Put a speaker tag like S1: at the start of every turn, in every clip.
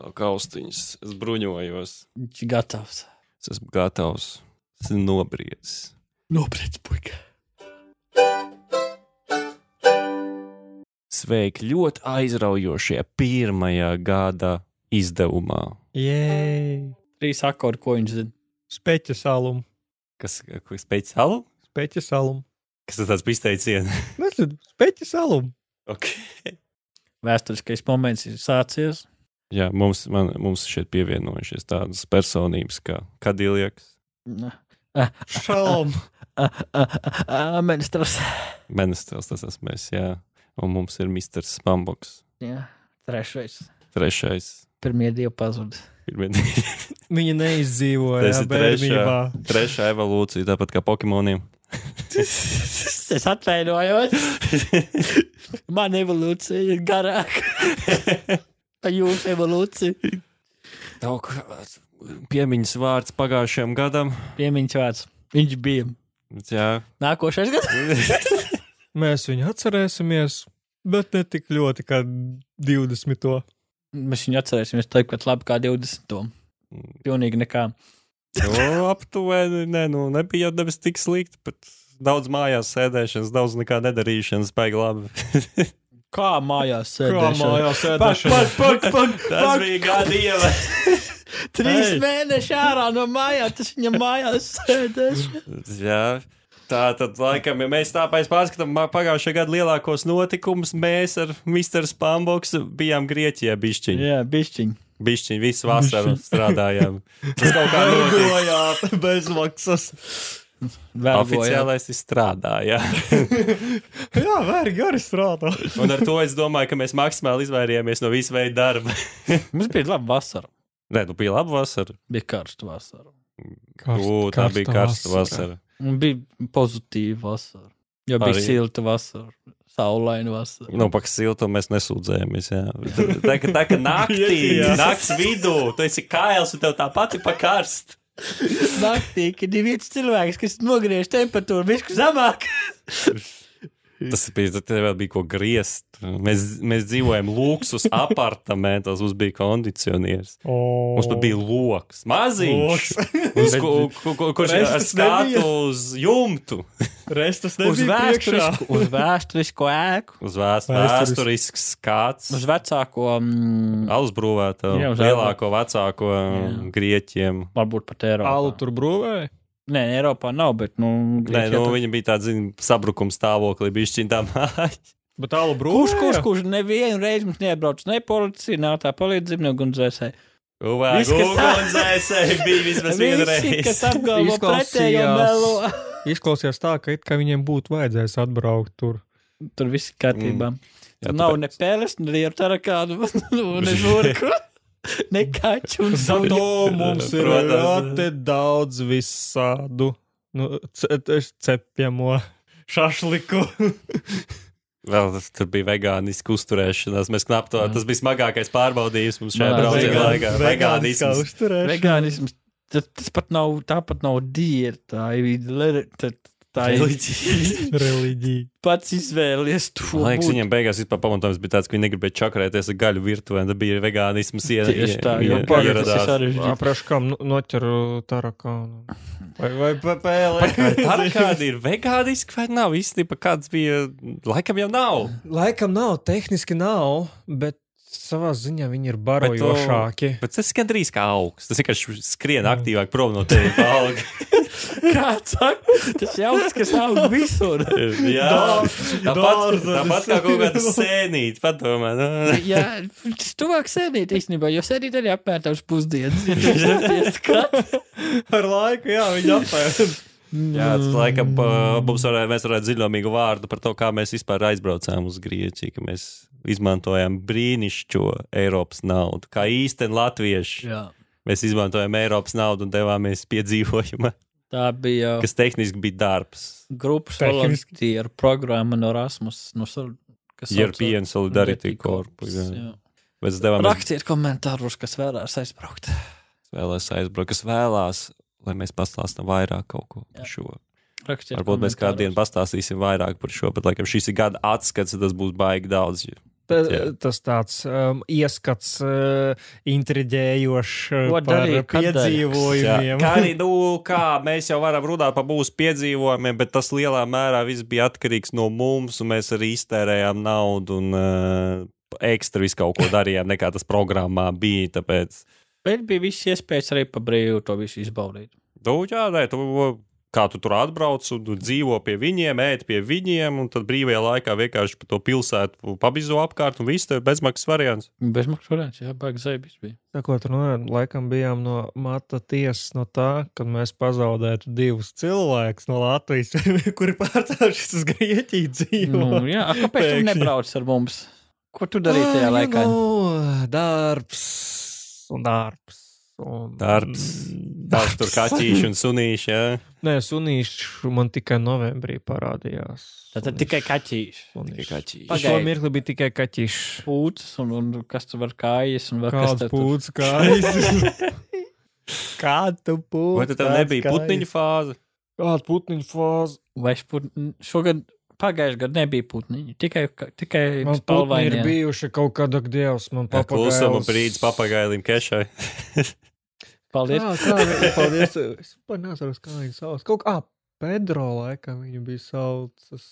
S1: Kaustiņas, es bruņojos,
S2: Viņš ir gatavs.
S1: es esmu gatavs, es esmu nobriedzis.
S2: Nobriedz, puika.
S1: Sveiki ļoti aizraujošajā pirmajā gada izdevumā.
S3: Jē,
S2: Trīs akordi, ko viņš zina.
S3: speķa salum.
S1: Kas ir speciāli?
S3: Speķa salum.
S1: Kas tas bija izteiciens?
S3: Nezinu, speķa salum.
S1: okay.
S2: Vēsturiskais moments ir sācies.
S1: Jā, mums, man, mums šeit pievienojušies tādas personības kā Kadiljaks,
S3: Šalom.
S2: Ministrs.
S1: Menestels, tas esmu mēs, jā. Un mums ir Misters Spamboks,
S2: Jā, trešais.
S1: trešais.
S2: Pirmie divi pazuda.
S3: Viņa neizdzīvoja
S1: Tas ir
S3: bērnībā.
S1: trešā, trešā evolūcija, tāpat kā Pokemoniem.
S2: es atvainojos. Man evolūcija ir garāka. Jūsu evolūciju.
S1: Tev piemiņas vārds pagājušajam gadam.
S2: Piemiņas vārds. Viņš bija.
S1: Jā,
S2: Nākošais gads.
S3: Mēs viņu atcerēsimies, bet ne tik ļoti kā 20.
S2: Mēs viņu atcerēsimies tikpat labi kā 20. Pilnīgi nekā.
S1: nu, aptuveni. Nē, nu, nebija jau nebis tik slikti, bet daudz mājās sēdēšanas, daudz nekā nedarīšanas, baigi labi.
S2: Kā mājās
S3: Kā
S2: sēdēšana?
S3: mājās
S2: Pak,
S3: sēdēšana?
S2: pak, pak, pak,
S1: Tas
S2: pak.
S1: bija gadi
S2: Trīs mēneši ārā no mājām, tas viņa mājās sēdēšana.
S1: Jā. Tā tad, laikam, ja mēs tāpēc pārskatām pagājušā gada lielākos notikumus, mēs ar Mr. Spamboksu bijām Grieķijā bišķiņi.
S2: Jā, bišķiņ.
S1: Bišķiņi visu vasaru strādājām. Tas kaut kā.
S3: Vergojāt bez maksas.
S2: Vergojāt.
S1: Oficiālais ir strādāja.
S3: Jā, vergi arī strādā.
S1: Un ar to es domāju, ka mēs maksimāli izvairījāmies no visu veidu darba.
S2: Mums bija laba vasara.
S1: Nē, nu bija laba vasara.
S2: Bija karsta vasara.
S1: Ū, tā bija karsta vasara.
S2: Un bija pozitīva vasara. Jo bija
S1: Arī.
S2: silta vasara. Saulaina vasara.
S1: Nu, paks siltu mēs nesūdzējamies. Jā. Tā kā, tā kā naktī, nakts vidū, tu esi kails un tev tā pati pakarst.
S2: Naktī, kad ir viens cilvēks, kas nogriež temperatūru višku zemāk.
S1: Tas bija, tad vēl bija ko griezt. Mēs, mēs dzīvojam luksus apartamentos, mums bija kondicionieris.
S3: Oh.
S1: Mums pat bija loks, maziņš. Uz, ku, ku, ku, kurš ir ar skatu uz jumtu,
S3: Restas
S2: Uz vēsturisku, uz vēsturisko ēku.
S1: uz vēst-
S3: Vēsturis.
S1: vēsturisks skats.
S2: Uz vecāko, mm,
S1: Alus brūvēto,
S2: Jā, uz
S1: lielāko, vecāko
S2: Jā.
S1: grieķiem.
S2: varbūt pat Eiropā.
S3: Alu tur brūvēja.
S2: Nē, Eiropā nav, bet, nu,
S1: Nē, nu,
S2: tur-
S1: viņa bija tāda, zina, sabrukuma stāvoklī, bija šķintā māja.
S3: Bet alu
S2: Kurš,
S3: brūvēja.
S2: kurš, kurš nevienu reizi mums neiebrauc ne policija, nav tā palīdzība, ne ugunsdzēsēji. Tā-
S1: Ugunsdzēsēji bija vismaz viena
S2: Visi, kas
S1: reize.
S2: apgalvo pretējo
S3: Izklausījās.
S2: melo.
S3: Izklausījās tā, ka, it kā viņiem būtu vajadzējis atbraukt tur.
S2: Tur viss kārtībā.
S1: Jā,
S2: Tur nav
S1: tāpēc-
S2: ne pēles, ne lietu tarakādu, ne žurku, ne kaču un
S3: Zato
S2: suņu.
S3: mums ir ļoti daudz visādu nu, ce- cepjamo šašliku.
S1: Vēl tas tur bija vegāniska uzturēšanās. Mēs knap to, tas bija smagākais pārbaudījums mums šajā
S2: vegān-
S1: laikā. Vegānisms.
S2: Vegānisms, tas, tas pat nav, tā pat nav diēta, tā ir, tā, ir
S3: Reliģija.
S2: pats izvēlies to.
S1: Man liekas,
S2: būt.
S1: viņiem beigās vispār pamatojums bija tāds, ka viņi negribēja čakarēties ar gaļu virtuvē, tad bija vegānisms ie-
S2: Tieši tā, jo sarežģīti.
S3: Aprašu kam nu- noķeru tarakānu. Vai, vai pa- pēlē.
S1: Tā kāda ir vegāniska vai nav? Īstenībā kāds bija, laikam jau nav.
S3: Laikam nav, tehniski nav, bet savā ziņā viņi ir
S1: Bet tu-
S3: barojošāki.
S1: Bet tas gandrīz kā augsts. Tas vienkārši skrien aktīvāk prom no tevis.
S2: Kāds saka, tas jauks, kas aug visur.
S1: Jā, tāpat, tāpat kā kaut kāda sēnīte. Padomā, nu.
S2: Jā, tas tuvāk sēdīt īstenībā, jo sēdīt arī apmēram uz pusdienas.
S3: Ar laiku, jā, viņi apēd.
S1: Jā, tas laikam mums varētu, mēs varētu dziļumīgu vārdu par to, kā mēs vispār aizbraucām uz Grieķiju, ka mēs izmantojām brīnišķo Eiropas naudu. Kā īsteni latvieši.
S2: Jā.
S1: Mēs izmantojām Eiropas naudu un devāmies piedzīvojumā,
S2: Tā bija
S1: kas tehniski bija darbs.
S2: grupas volunteeru programma no Rasmus. No, sauc-
S1: European Solidarity. Mēs devāmies
S2: Rakstiet komentārus, kas vēlās aizbraukt.
S1: vēlēs aizbraukt, kas vēlās, lai mēs pastāstītu vairāk kaut ko par
S2: Jā.
S1: šo.
S2: Rakstiet
S1: Varbūt mēs kādu dienu pastāstīsim vairāk par šo, bet, laikam, šis ir gada atskats, tas būs baigi daudz.
S3: Ta,
S1: Jā.
S3: tas tāds um, ieskats, uh, intriģējošs uh, par
S2: darīt?
S3: piedzīvojumiem.
S1: Kā arī, nu, kā mēs jau varam runāt par mūsu piedzīvojumiem, bet tas lielā mērā viss bija atkarīgs no mums, un mēs arī iztērējām naudu un uh, ekstra visu kaut ko darījām, nekā tas programmā bija. Tāpēc,
S2: Bet bija viss iespējas arī pa brīvu to visu izbaudīt.
S1: nu, jā, nē, tu, kā tu tur atbrauc un tu dzīvo pie viņiem, ēd pie viņiem, un tad brīvajā laikā vienkārši pa to pilsētu pabizo apkārt, un viss tev ir bezmaksas variants.
S2: Bezmaksas variants, jā, baigs zēbis bija.
S3: Sakot, nu, laikam bijām no mata tiesas no tā, ka mēs pazaudētu divus cilvēkus no Latvijas, kuri pārcēlušies uz Grieķiju dzīvo.
S2: Nu, jā, kāpēc tu
S3: Pēkšņi.
S2: nebrauc ar mums? Ko tu darīji tajā
S3: Ai,
S2: laikā?
S3: Nu, darbs un darbs. Un
S1: Darbs. Tās tur kaķīši un sunīši. Jā.
S3: Nē, sunīši man tikai novembrī parādījās.
S2: Tad tikai kaķīši.
S3: Tikai
S1: kaķīši.
S3: To mirkli bija tikai kaķīši.
S2: Pūcis un, un kas tur var kājas un kas
S3: Kāds
S2: tur-
S3: pūcis, kājas. Kāda pūcis?
S1: Vai tad tev nebija putniņu fāze?
S3: Kāda putniņu fāze?
S2: Vai šput... šogad pagājušajā gadā nebija putniņi? Tikai, tikai
S3: Man putni ir bijuši kaut kad, ak, dievs, man
S1: Jā, Klusuma
S3: papagailis.
S1: brīdis papagailim kešai.
S2: Paldies.
S3: Kā, kā, paldies. Es pat nesaprotu, kā viņa sauc. Kaut kā, ah, Pedro laikam viņu bija saucis.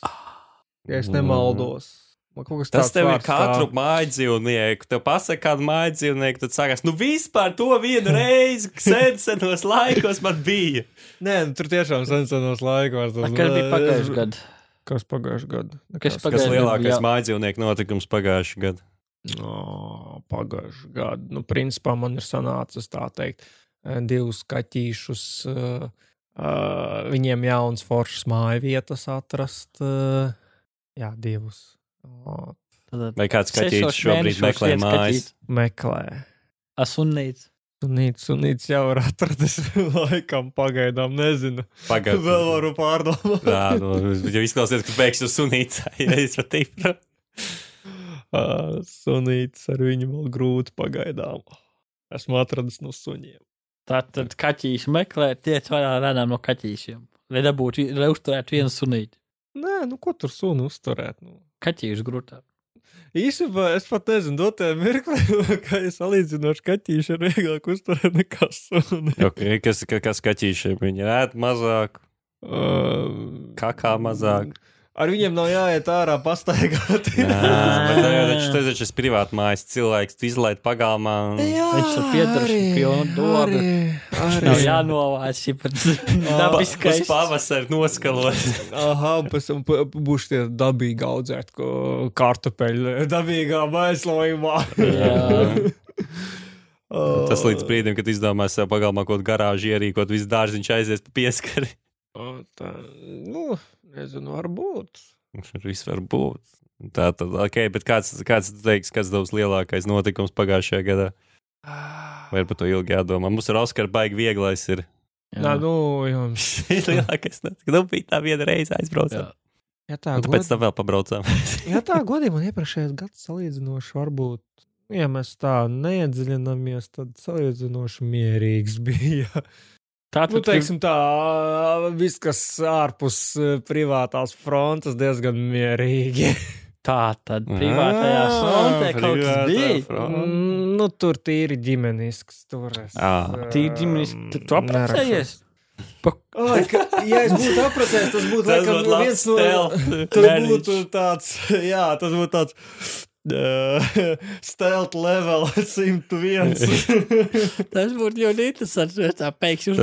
S3: Ja es nemaldos. Man kaut kas
S1: Tas tev ir katru
S3: stāv.
S1: māju dzīvnieku. Tev pasaka, kādu māju dzīvnieku, tad sākās. Nu, vispār to vienu reizi, sen senos laikos man bija.
S3: Nē, nu, tur tiešām senos laikos.
S2: A, Kas bija pagājušajā gadā?
S3: Kas pagājušajā gadā?
S2: Kas.
S1: Kas
S2: gadā,
S1: lielākais
S2: jā.
S1: māju dzīvnieku notikums pagājušajā gadā?
S3: No, pagājušajā gadā. Nu, principā man ir sanācis tā teikt, eh, divus kaķīšus. Uh, uh, viņiem jauns foršs māju vietas atrast. Uh, jā, divus.
S2: Tad-
S1: Vai kāds kaķis šobrīd meklē mājas?
S3: meklē.
S2: Asunīts.
S3: Sunīts, sunīts jau ir atradis. Laikam, pagaidām, nezinu.
S1: Pagaid.
S3: Vēl varu pārdomāt.
S1: Jā, nu, jau izklausies, ka beigs uz sunīca. Ja es pat tīpru.
S3: Ā, Sunīts ar viņu vēl grūti pagaidām. Esmu atradis no suņiem.
S2: Tātad kaķīši meklē, tiec vaļā redzam no kaķīšiem. Lai dabūtu, lai uzturētu vienu sunīti.
S3: Nē, nu ko tur sunu uzturēt? Nu?
S2: Kaķīšu grūtāk.
S3: Īsumā es pat nezinu, dotajā mirklī, kā es salīdzinoši kaķīšu ir vieglāk uzturēt nekā suni.
S1: Okay, kas, ka- kas kaķīšiem? Viņi ēd mazāk,
S3: Uh,
S1: kakā mazāk.
S3: Ar viņiem nav jāiet ārā pastaigāt.
S1: Tev jau taču ir privāti mājas cilvēks, tu izlaid pagalmā. un-
S3: Jā,
S2: Viņš tur piedaras
S3: arī,
S2: pilnu dobu.
S3: arī,
S2: Nav jānovāc šī pat
S1: Pa-
S2: dabiskais.
S1: Uz pavasari noskalot.
S3: Aha, pēc tam būs tie dabīgi audzēt kartupeļu dabīgā mēslojumā.
S2: Jā.
S1: Tas līdz brīdim, kad izdomās sev pagalmā kaut garāžu ierīkot, viss dārziņš aizies pa pieskari.
S3: O, Tā, nu, nezinu, varbūt.
S1: Viss var būt. Tā tad, ok, bet kāds, kāds tu teiksi, kas tavs lielākais notikums pagājušajā gadā? Vai ir par to ilgi jādomā? Mums ar Oskaru baigi vieglais ir.
S3: Nā, nu, jums.
S1: Šis lielākais notikums. Nu, bija tā viena reize aizbraucām.
S2: Jā.
S3: Ja tā,
S1: Un tāpēc
S3: god...
S1: tam vēl pabraucām.
S3: ja tā godīgi man iepriekšējais gads salīdzinoši varbūt. Ja mēs tā neiedziļināmies, tad salīdzinoši mierīgs bija.
S2: Tā
S3: Nu, teiksim, tā, viss, kas ārpus eh, privātās frontes, diezgan mierīgi.
S2: tā tad privātajā frontē kaut kas bija.
S3: Mm, nu, tur tīri ģimenisks. Tur es,
S1: Ā.
S2: Tīri ģimenes, tu, tu apprecējies? Pa,
S3: Ai, ka, ja es būtu apprecējies, tas būtu laikam viens no
S1: stealth
S3: Tas būtu tāds, jā, tas būtu tāds. Uh, stealth level 101.
S2: tas būtu ļoti interesants, ja tā pēkšņi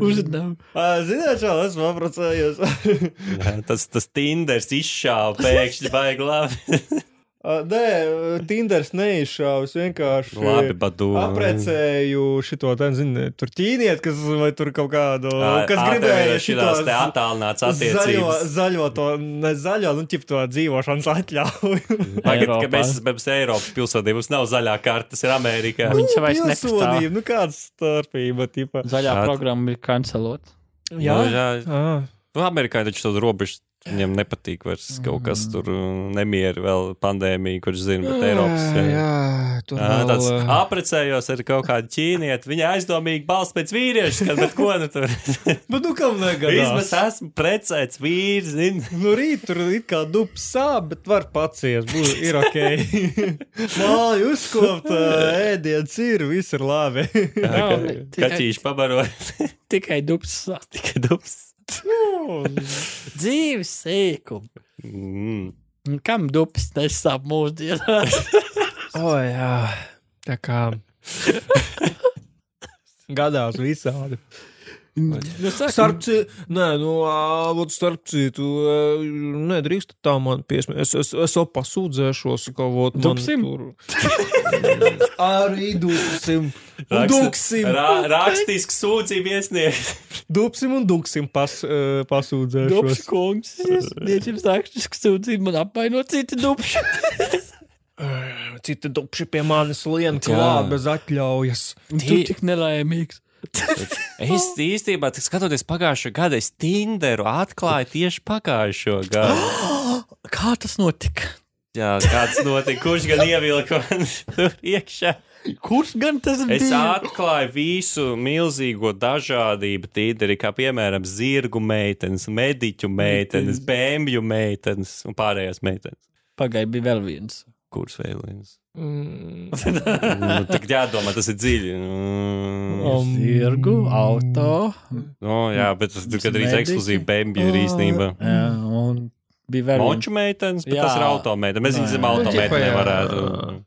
S2: uzzinām.
S3: Ā, Ziniet, jau esmu apprecējies.
S1: Jā, tas, tas Tinders izšāva pēkšņi baigi labi.
S3: Ā, Nē, Tinders neizšāvis vienkārši.
S1: labi.
S3: Aprecēju šito, tā, zini, tur ķīniet, kas vai tur kaut kādu,
S1: Ā,
S3: kas gribēja
S1: šitās te attālināts
S3: zaļo,
S1: attiecības.
S3: zaļo to, ne zaļo, nu, ķip to dzīvošanas atļauju.
S1: Tagad, kad mēs esam Eiropas pilsonība, mums nav zaļā karta, tas ir Amerikā.
S2: Viņš vairs.
S3: Pilsonība, nu, kāda starpība, tipā.
S2: Zaļā
S1: Jā.
S2: programma ir kancelot.
S3: Jā,
S1: Nu, jā.
S3: jā.
S1: Nu, Amerikā taču tas robežas Viņam nepatīk vairs kaut kas tur uh, nemieri, vēl pandēmija, kurš zina, bet Eiropas.
S3: Jā, jā, tur
S1: Jā,
S3: vēl,
S1: tāds aprecējos ar kaut kādu ķīnieti. Viņa aizdomīgi balsts pēc vīrieša, kad, bet ko nu tur?
S3: Bet nu kam
S1: Vismaz
S3: negadās?
S1: esmu precēts vīrs, zini.
S3: Nu, rīt tur it kā dubs sāp, bet var paciest. Būs, ir ok. Māju uzkopt, ēdiens ir, viss ir labi.
S2: Nav, ne- tikai,
S1: Kaķīši pabarot,
S2: tikai dubs sāk. Dzīves sīkumi.
S1: Mm.
S2: Kam dubs nesāp mūsdienās?
S3: o, jā. Tā kā. Gadās visādi.
S2: Nu,
S3: Starp citu, nu, citu, nedrīkst tā man piesmēt. Es, es, es jau pasūdzēšos, ka vot man
S2: Dubsim?
S3: tur. Arī dubsim. Duksim.
S1: Rā, rakstisku sūdzību iesniegt.
S3: Dubsim un duksim pas,
S2: dubs
S3: pasūdzēšos.
S2: kungs. Niečim sākšķis, ka sūdzību man apvaino citi dubši.
S3: Citi dubši pie manis lien
S1: Jā.
S3: klāt bez atļaujas.
S2: Un tu tik nelaimīgs.
S1: Es īstenībā, tik skatoties pagājušo gadu, es Tinderu atklāju tieši pagājušo gadu.
S2: Kā tas notika?
S1: Jā, kāds notika, kurš gan ievilka man tur iekšā.
S2: Kurš gan tas
S1: Es
S2: bija?
S1: atklāju visu milzīgo dažādību tīderi, kā piemēram zirgu meitenes, mediķu meitenes, bēmju meitenes un pārējās meitenes.
S2: Pagaidzi, bija vēl viens.
S1: Kuras vēl viens?
S3: Mm.
S1: Nu, Tagad jādomā, tas ir dziļi. Mm.
S3: Um,
S2: Zirgu, auto.
S1: No, jā, bet tas ir gandrīz ekskluzīvi bēmju ir īstenībā.
S2: Jā, un bija vēl viens.
S1: Monču meitenes, bet
S2: Jā.
S1: tas ir automeitene. Mēs
S2: Nē.
S1: zinām,
S3: Nu,
S1: automeitene
S3: ķipa, jā.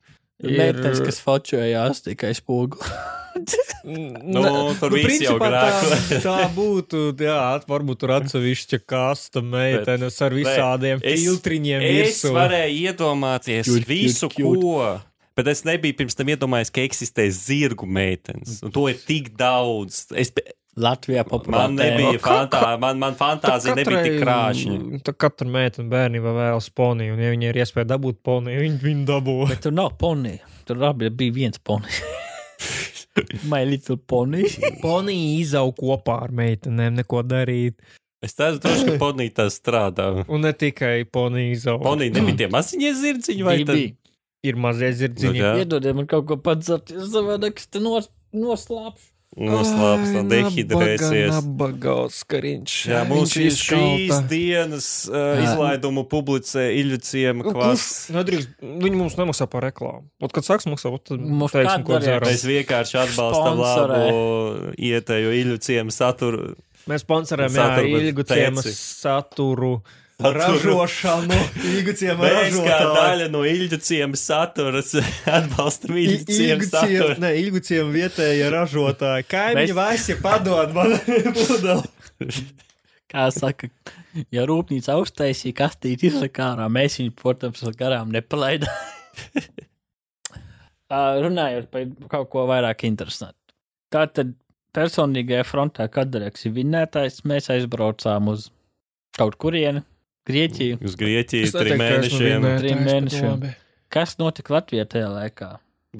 S1: Nevarētu.
S2: Meitenes, kas fočojās tikai spogu.
S1: Nu, tur viss jau grēko.
S3: tā, tā būtu, jā, at- varbūt tur atsevišķa kasta meitenes ar visādiem
S1: es-
S3: filtriņiem
S1: Es
S3: virsū.
S1: varēju iedomāties
S2: Cute,
S1: visu,
S2: cute, cute.
S1: ko. Bet es nebiju pirms tam iedomājies, ka eksistē zirgu meitenes. Un to ir tik daudz. Es,
S2: Latvijā populāra.
S1: man nebija fantā, man, man fantāzija nebija tik krāšņa.
S3: Tā katra meitene bērnībā vēlas poniju, un ja viņai ir iespēja dabūt poniju, viņi viņu dabū.
S2: Bet tur nav ponija. Tur abi bija viens ponijs. My little pony.
S3: Ponija izaug kopā ar meitenēm, neko darīt.
S1: Es tādu droši, ka ponija tā strādā.
S3: Un ne tikai ponija izaug.
S1: Ponija nebija tie maziņie zirdziņi vai tad?
S2: bija.
S3: Ir mazie
S1: Nu,
S3: zirdziņi.
S1: jā.
S2: Iedodiet man kaut ko padzerties, savādāk es te nos, noslāpšu.
S1: Noslēpts, tā dehidrēsies.
S3: Nabagals kariņš.
S1: Jā, mums
S3: Viņš
S1: ir šīs dienas uh, izlaidumu publicē Iļuciem
S3: Nu,
S1: kvass.
S3: kurš Nedrīkst, viņi mums nemaksā par reklāmu. Ot, kad sāks maksāt, tad
S2: Mums
S3: teiksim, ko dzeram.
S1: Mēs vienkārši atbalstam
S2: Sponsorē.
S1: labu ietēju Iļuciem saturu.
S3: Mēs sponsorējam ilgu
S1: teci.
S3: saturu. Ražošanu,
S1: kā
S3: ražotāju.
S1: daļa no Iļuciem saturas atbalstam
S3: I-
S1: Iļuciem
S3: Ilgu ciemu,
S1: saturu.
S3: ne, ilgu ciemu vietējie ražotāji. Kaimiņi
S2: Mēs-
S3: vaisi padod man pudeli.
S2: Kā saka, ja rūpnīca uztaisīja kastīti izsaka ārā, mēs viņu, protams, garām nepalaidām. Runājot par kaut ko vairāk interesantu. Tā tad personīgajā frontā, kad Dareks ir vinnētājs, mēs aizbraucām uz kaut kurieni, Grieķiju.
S1: Uz Grieķiju trim mēnešiem.
S2: Trim mēnešiem. Kas notika Latvijā tajā laikā?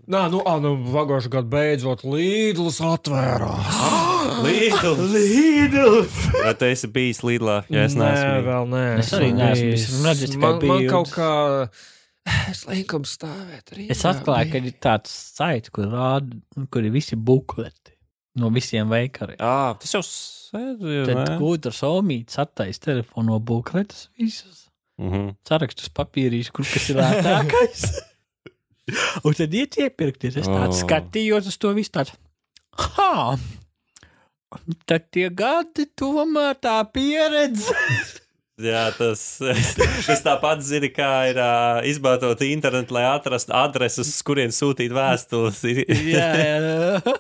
S3: Nā, nu, ā, nu pagājušajā gadā beidzot Līdls atvērās.
S1: Lidl!
S3: Līdl!
S1: Vai tu esi bijis Lidlā? Jā, es
S3: nē,
S1: neesmu.
S3: vēl nē.
S2: Es arī neesmu bijis. Man redzēts tikai
S3: man, man
S2: bildes.
S3: kaut kā. Es liekam stāvēt arī.
S2: Es atklāju, ka ir tāds saits, kur rāda, kur ir visi bukleti no visiem veikaliem.
S1: Jā, tas jau sēdz.
S2: Tad gudrs omīts attais telefonu bukletus visus.
S1: Mhm.
S2: Sarakstus papīrīs, kur kas ir lētākais. Un tad iet iepirkties. Es tāds
S1: Oh.
S2: skatījos uz to visu tāds. Ha! Tad tie gadi tomēr tā pieredze.
S1: Jā, tas, tas tāpat zina, kā ir uh, izmantot internetu, lai atrastu adreses, uz kurien sūtīt vēstules.
S2: jā, jā.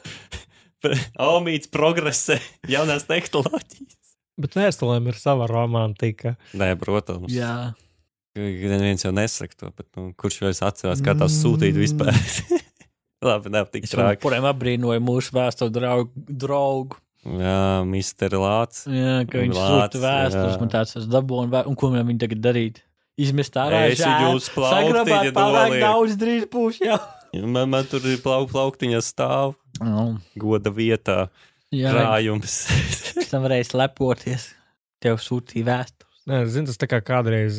S1: Omīts progresē, jaunās tehnoloģijas.
S3: Bet vēstulēm ir sava romantika.
S1: Nē, protams.
S2: jā.
S1: Neviens jau nesaka to, bet nu, kurš jau atcerās, kā tās sūtīt vispār. Labi, nav tik
S2: Es
S1: traki.
S2: joprojām apbrīnoju mūsu vēsturi draugu. draugu.
S1: Jā, Mister Lācis.
S2: Jā, ka viņš sūta vēstules, man tāds tas dabū, un, vē- un ko man viņi tagad darīt? Izmest ārā
S1: Esi jūs plauktiņa
S2: sagrabāt pārāk daudz drīz būs jau.
S1: Man, man tur ir plauk, plauktiņa stāv
S2: Nu,
S1: goda vietā,
S2: jā,
S1: krājums.
S2: pēc tam varēs lepoties. Tev sūtīja vēstules.
S3: Nē, zini, tas tā kā kādreiz,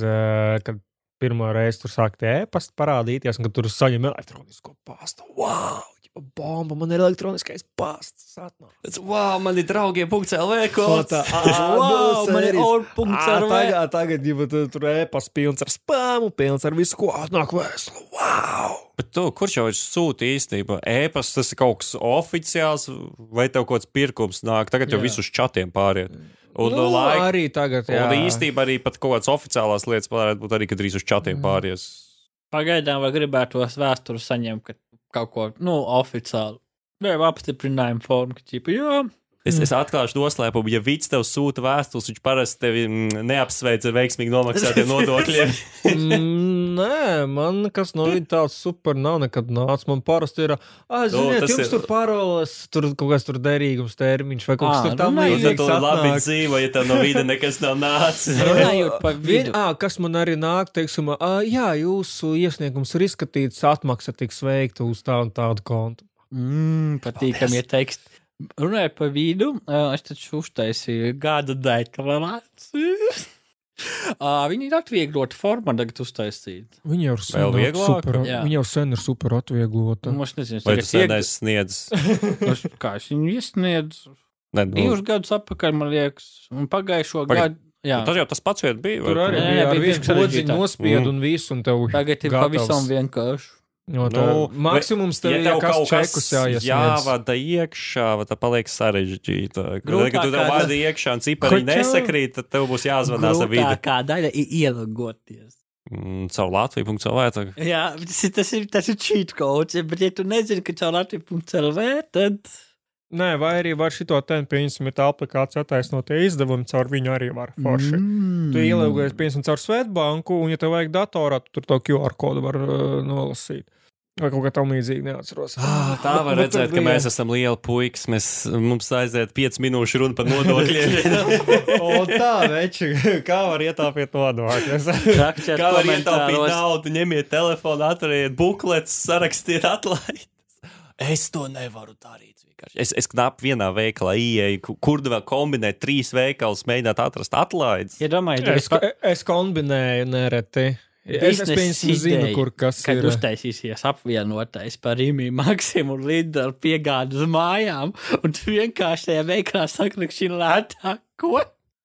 S3: kad pirmo reizi tur sāk tie ēpasti parādīties, un kad tur saņem elektronisko pastu. Wow! Bomba, man ir elektroniskais pasts. atnāk.
S1: Tas, wow, man ir draugiem .lv
S3: O,
S1: kods.
S3: tā, ā,
S2: Wow, man ir.
S3: Ā, Tagad, tagad jau tur, tur ēpas pilns ar spāmu, pilns ar visu, ko atnāk vēstuli. Wow!
S1: Bet tu, kurš jau ir sūta īstenībā? Ēpas, tas ir kaut kas oficiāls, vai tev kaut kāds pirkums nāk? Tagad jau
S3: Jā.
S1: visus čatiem pāriet. Un,
S3: nu,
S1: laika,
S3: arī tagad, jā.
S1: un īstenībā arī pat kaut kādas oficiālās lietas varētu būt arī, kad drīz uz čatiem pāries.
S2: Pagaidām vai gribētos vēsturi saņemt, ka kaut ko, nu, oficiāli. Vai apstiprinājumu formu, ka, ķipa, jā,
S1: Es, es atklāšu noslēpumu, ja Vits tev sūta vēstules, viņš parasti tevi mm, neapsveic ar veiksmīgi nomaksātiem nodokļiem.
S3: Nē, man kas no viņa tāds super nav nekad nācis. Man parasti ir, ah,
S1: Nu,
S3: ziniet,
S1: tas
S3: jums
S1: ir-
S3: tur paroles, tur kaut kas tur derīgums termiņš vai kaut kas tam
S2: nu,
S1: tad
S3: līdzīgs.
S1: tu labi dzīvo, ja tev no vīda nekas nav nācis.
S2: runājot par
S3: Vien,
S2: vidu.
S3: ā, kas man arī nāk, teiksim, ā, jā, jūsu iesniegums ir izskatīts, atmaksa tiks veikta uz tādu un tādu kontu.
S2: Mm, patīkami ir teksti. Runājot par vidu, es taču uztaisīju gada deklarāciju. Ā, Viņi ir atvieglota forma, tagad uztaisīt.
S3: Viņa jau ir sen,
S1: vieglāk?
S3: super,
S2: Jā.
S3: viņa jau sen ir super atvieglota.
S2: Nu, es nezinu,
S1: Vai
S2: ieg-
S1: aizsniedz?
S2: Es- Kā es viņu iesniedzu?
S1: Ne, nu,
S2: Divus gadus atpakaļ, man liekas, un pagājušo
S1: Pagaid.
S2: gadu. Jā,
S1: Tas jau tas pats bija.
S3: Tur arī bija ar
S2: bija
S3: vienu
S2: bišķi
S3: podziņu
S2: sarežģītāk.
S3: nospiedu
S1: Mm.
S3: un visu, un
S2: tagad ir
S3: gatavs.
S2: pavisam vienkārši.
S3: No, tā,
S1: Nu,
S3: maksimums tev
S1: ja
S3: ir kas
S1: kaut kas
S3: čekus jāiesniedz.
S1: jāvada iekšā, vai tā paliek sarežģīta. Kad
S2: Grūtākā
S1: tu tev vada iekšā un cipari
S3: Kočā?
S1: nesakrīt, tad tev būs jāzvanās ar vidi.
S2: Grūtākā daļa ir ielogoties.
S1: Mm, Caur Latviju.CLV.
S2: Jā, tas ir, tas ir, tas ir cheat codes, bet ja tu nezini, ka caur Latviju.CLV, tad...
S3: Nē, vai arī var šito ten, piemēram, ir tā aplikācija attaisnot tie izdevumi, caur viņu arī var forši. Mm. Tu ielaugies, piemēram, caur Svetbanku, un, ja tev vajag datorā, tu tur to QR kodu var uh, nolasīt. Vai kaut kā tam līdzīga, neatceros.
S1: Ah, tā var
S3: Bet- bet
S1: redzēt,
S3: tur
S1: ka
S3: bija-
S1: mēs esam lieli puikas. Mēs, mums aiziet 5 minūšu runa par nodokļiem.
S3: O, tā, veči, kā var ietāpīt nodokļus?
S1: Kā var ietaupīt naudu? Ņemiet telefonu, atveriet buklets, sarakstiet atlaides. Es to nevaru darīt. Vienkārši. Es, es knapi vienā veikalā ieeju, ku- kur vēl kombinēt trīs veikalus, mēģināt atrast atlaides.
S2: Ja domāju,
S3: Es, es kombinēju nereti. Es, piemēram, zinu,
S2: ideja,
S3: kur kas
S2: kad
S3: ir.
S2: uztaisīsies apvienotais par Rīgā, Maksimu un Lidlu piegādi uz mājām, un tu vienkārši tajā veikalā sakrakši lētāk. Ko?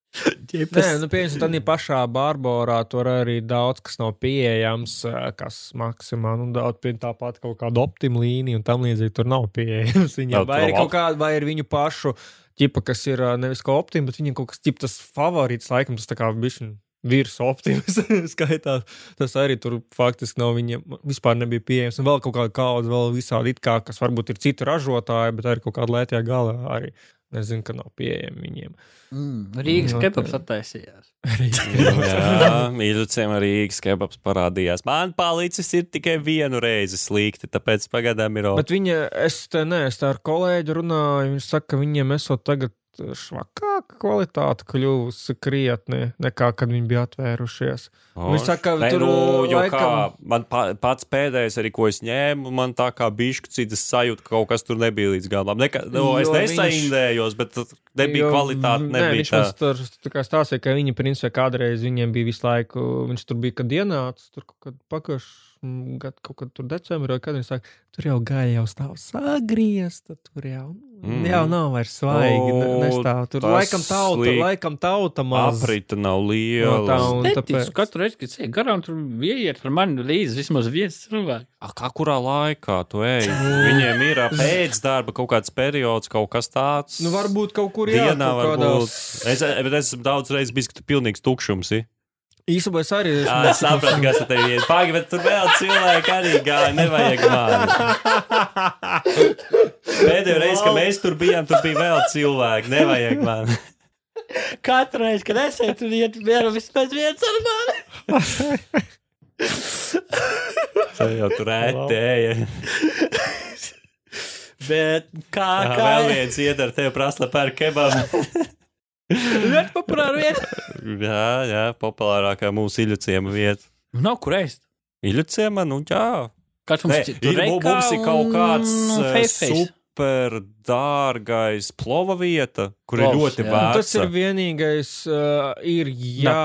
S3: Nē, nu, piemēram, tādā pašā Barbarā tur arī daudz kas nav pieejams, eh, kas maksimāli, nu, daudz pie tāpat kaut kāda optima līnija un tam līdzīgi tur nav pieejams. Viņam vai ir kaut kāda, vai ir viņu pašu ķipa, kas ir eh, nevis kā optima, bet viņam kaut kas ķip tas favorīts, laikam, tas tā kā bišķiņ. Virs optimas skaitās. Tas arī tur faktiski nav viņiem vispār nebija pieejams. Un vēl kaut kāda kaudze, vēl visādi it kā, kas varbūt ir citu ražotāji, bet arī kaut kāda lētajā galā arī nezinu, ka nav pieejami viņiem.
S2: Mm, Rīgas
S3: Nu,
S2: kebaps attaisījās.
S1: Jā, mīļuciem Rīgas kebabs parādījās. Man palicis ir tikai vienu reizi slikti, tāpēc pagaidām ir ok.
S3: Bet viņa, es te nē, es tā ar kolēģi runāju, viņš saka, ka viņiem esot tagad švakāka kvalitāte kļuvusi krietni nekā, kad viņi bija atvērušies. Viņš saka,
S1: Nē,
S3: tur,
S1: nu,
S3: laikam-
S1: kā, man pa, pats pēdējais, arī ko es ņēmu, man tā kā bišķi citas sajūta, ka kaut kas tur nebija līdz galam. Neka, nu, es nesaindējos, bet nebija
S3: Jo,
S1: kvalitāte,
S3: Nē,
S1: nebija
S3: viņš
S1: tā.
S3: tur tā kā stāstīja, ka viņi principā kādreiz viņiem bija visu laiku, viņš tur bija, kad ienāca, tur kaut kad pagājuši gadu, kaut kad tur decembrī, vai kad viņš saka, tur jau gāja jau stāv sagriezta, tur jau,
S1: Mm.
S3: jau nav vairs svaigi,
S1: O,
S3: nestāv. Tur laikam tauta,
S1: slik-
S3: laikam tauta maz.
S1: Aprita nav
S3: No
S1: liela.
S3: tā, un
S2: Neticu,
S3: tāpēc.
S2: katru reizi, kad ej garām, tur ieiet ar mani līdzi vismaz viens cilvēks.
S1: A, Kā kurā laikā tu ej? Viņiem ir ā, pēcdarba kaut kāds periods, kaut kas tāds.
S3: Nu, varbūt kaut kur jā,
S1: Dienā
S3: kaut
S1: varbūt.
S3: kādās-
S1: Es, bet es esmu daudz reizes bijis, ka tu pilnīgs tukšums. ir.
S3: Īsumā es arī
S1: Jā, es sapratu, kas te ir. Pagaidi, bet tur vēl cilvēki arī gāja. Nevajag man. Pēdējo reizi, kad mēs tur bijām, tur bija vēl cilvēki. Nevajag man.
S2: Katru reizi, kad es eju, tur iet vienu vismaz viens ar mani.
S1: Tā jau tur ētēja.
S2: Bet kā, kā
S1: vēl viens iet ar tevi prasa par kebabu.
S2: Ļoti populāra vieta.
S1: Jā, jā, populārākā mūsu iluciema vieta.
S2: Nav kur ēst.
S1: Iluciema, nu jā.
S2: Kāds
S1: Nē,
S2: mums
S1: ir, mu- mums ir kaut kāds uh,
S2: face.
S1: sup, super dārgais plova vieta, kur ir
S2: Plovs,
S1: ļoti
S2: jā.
S1: vērts.
S3: Tas ir vienīgais, uh, ir jā,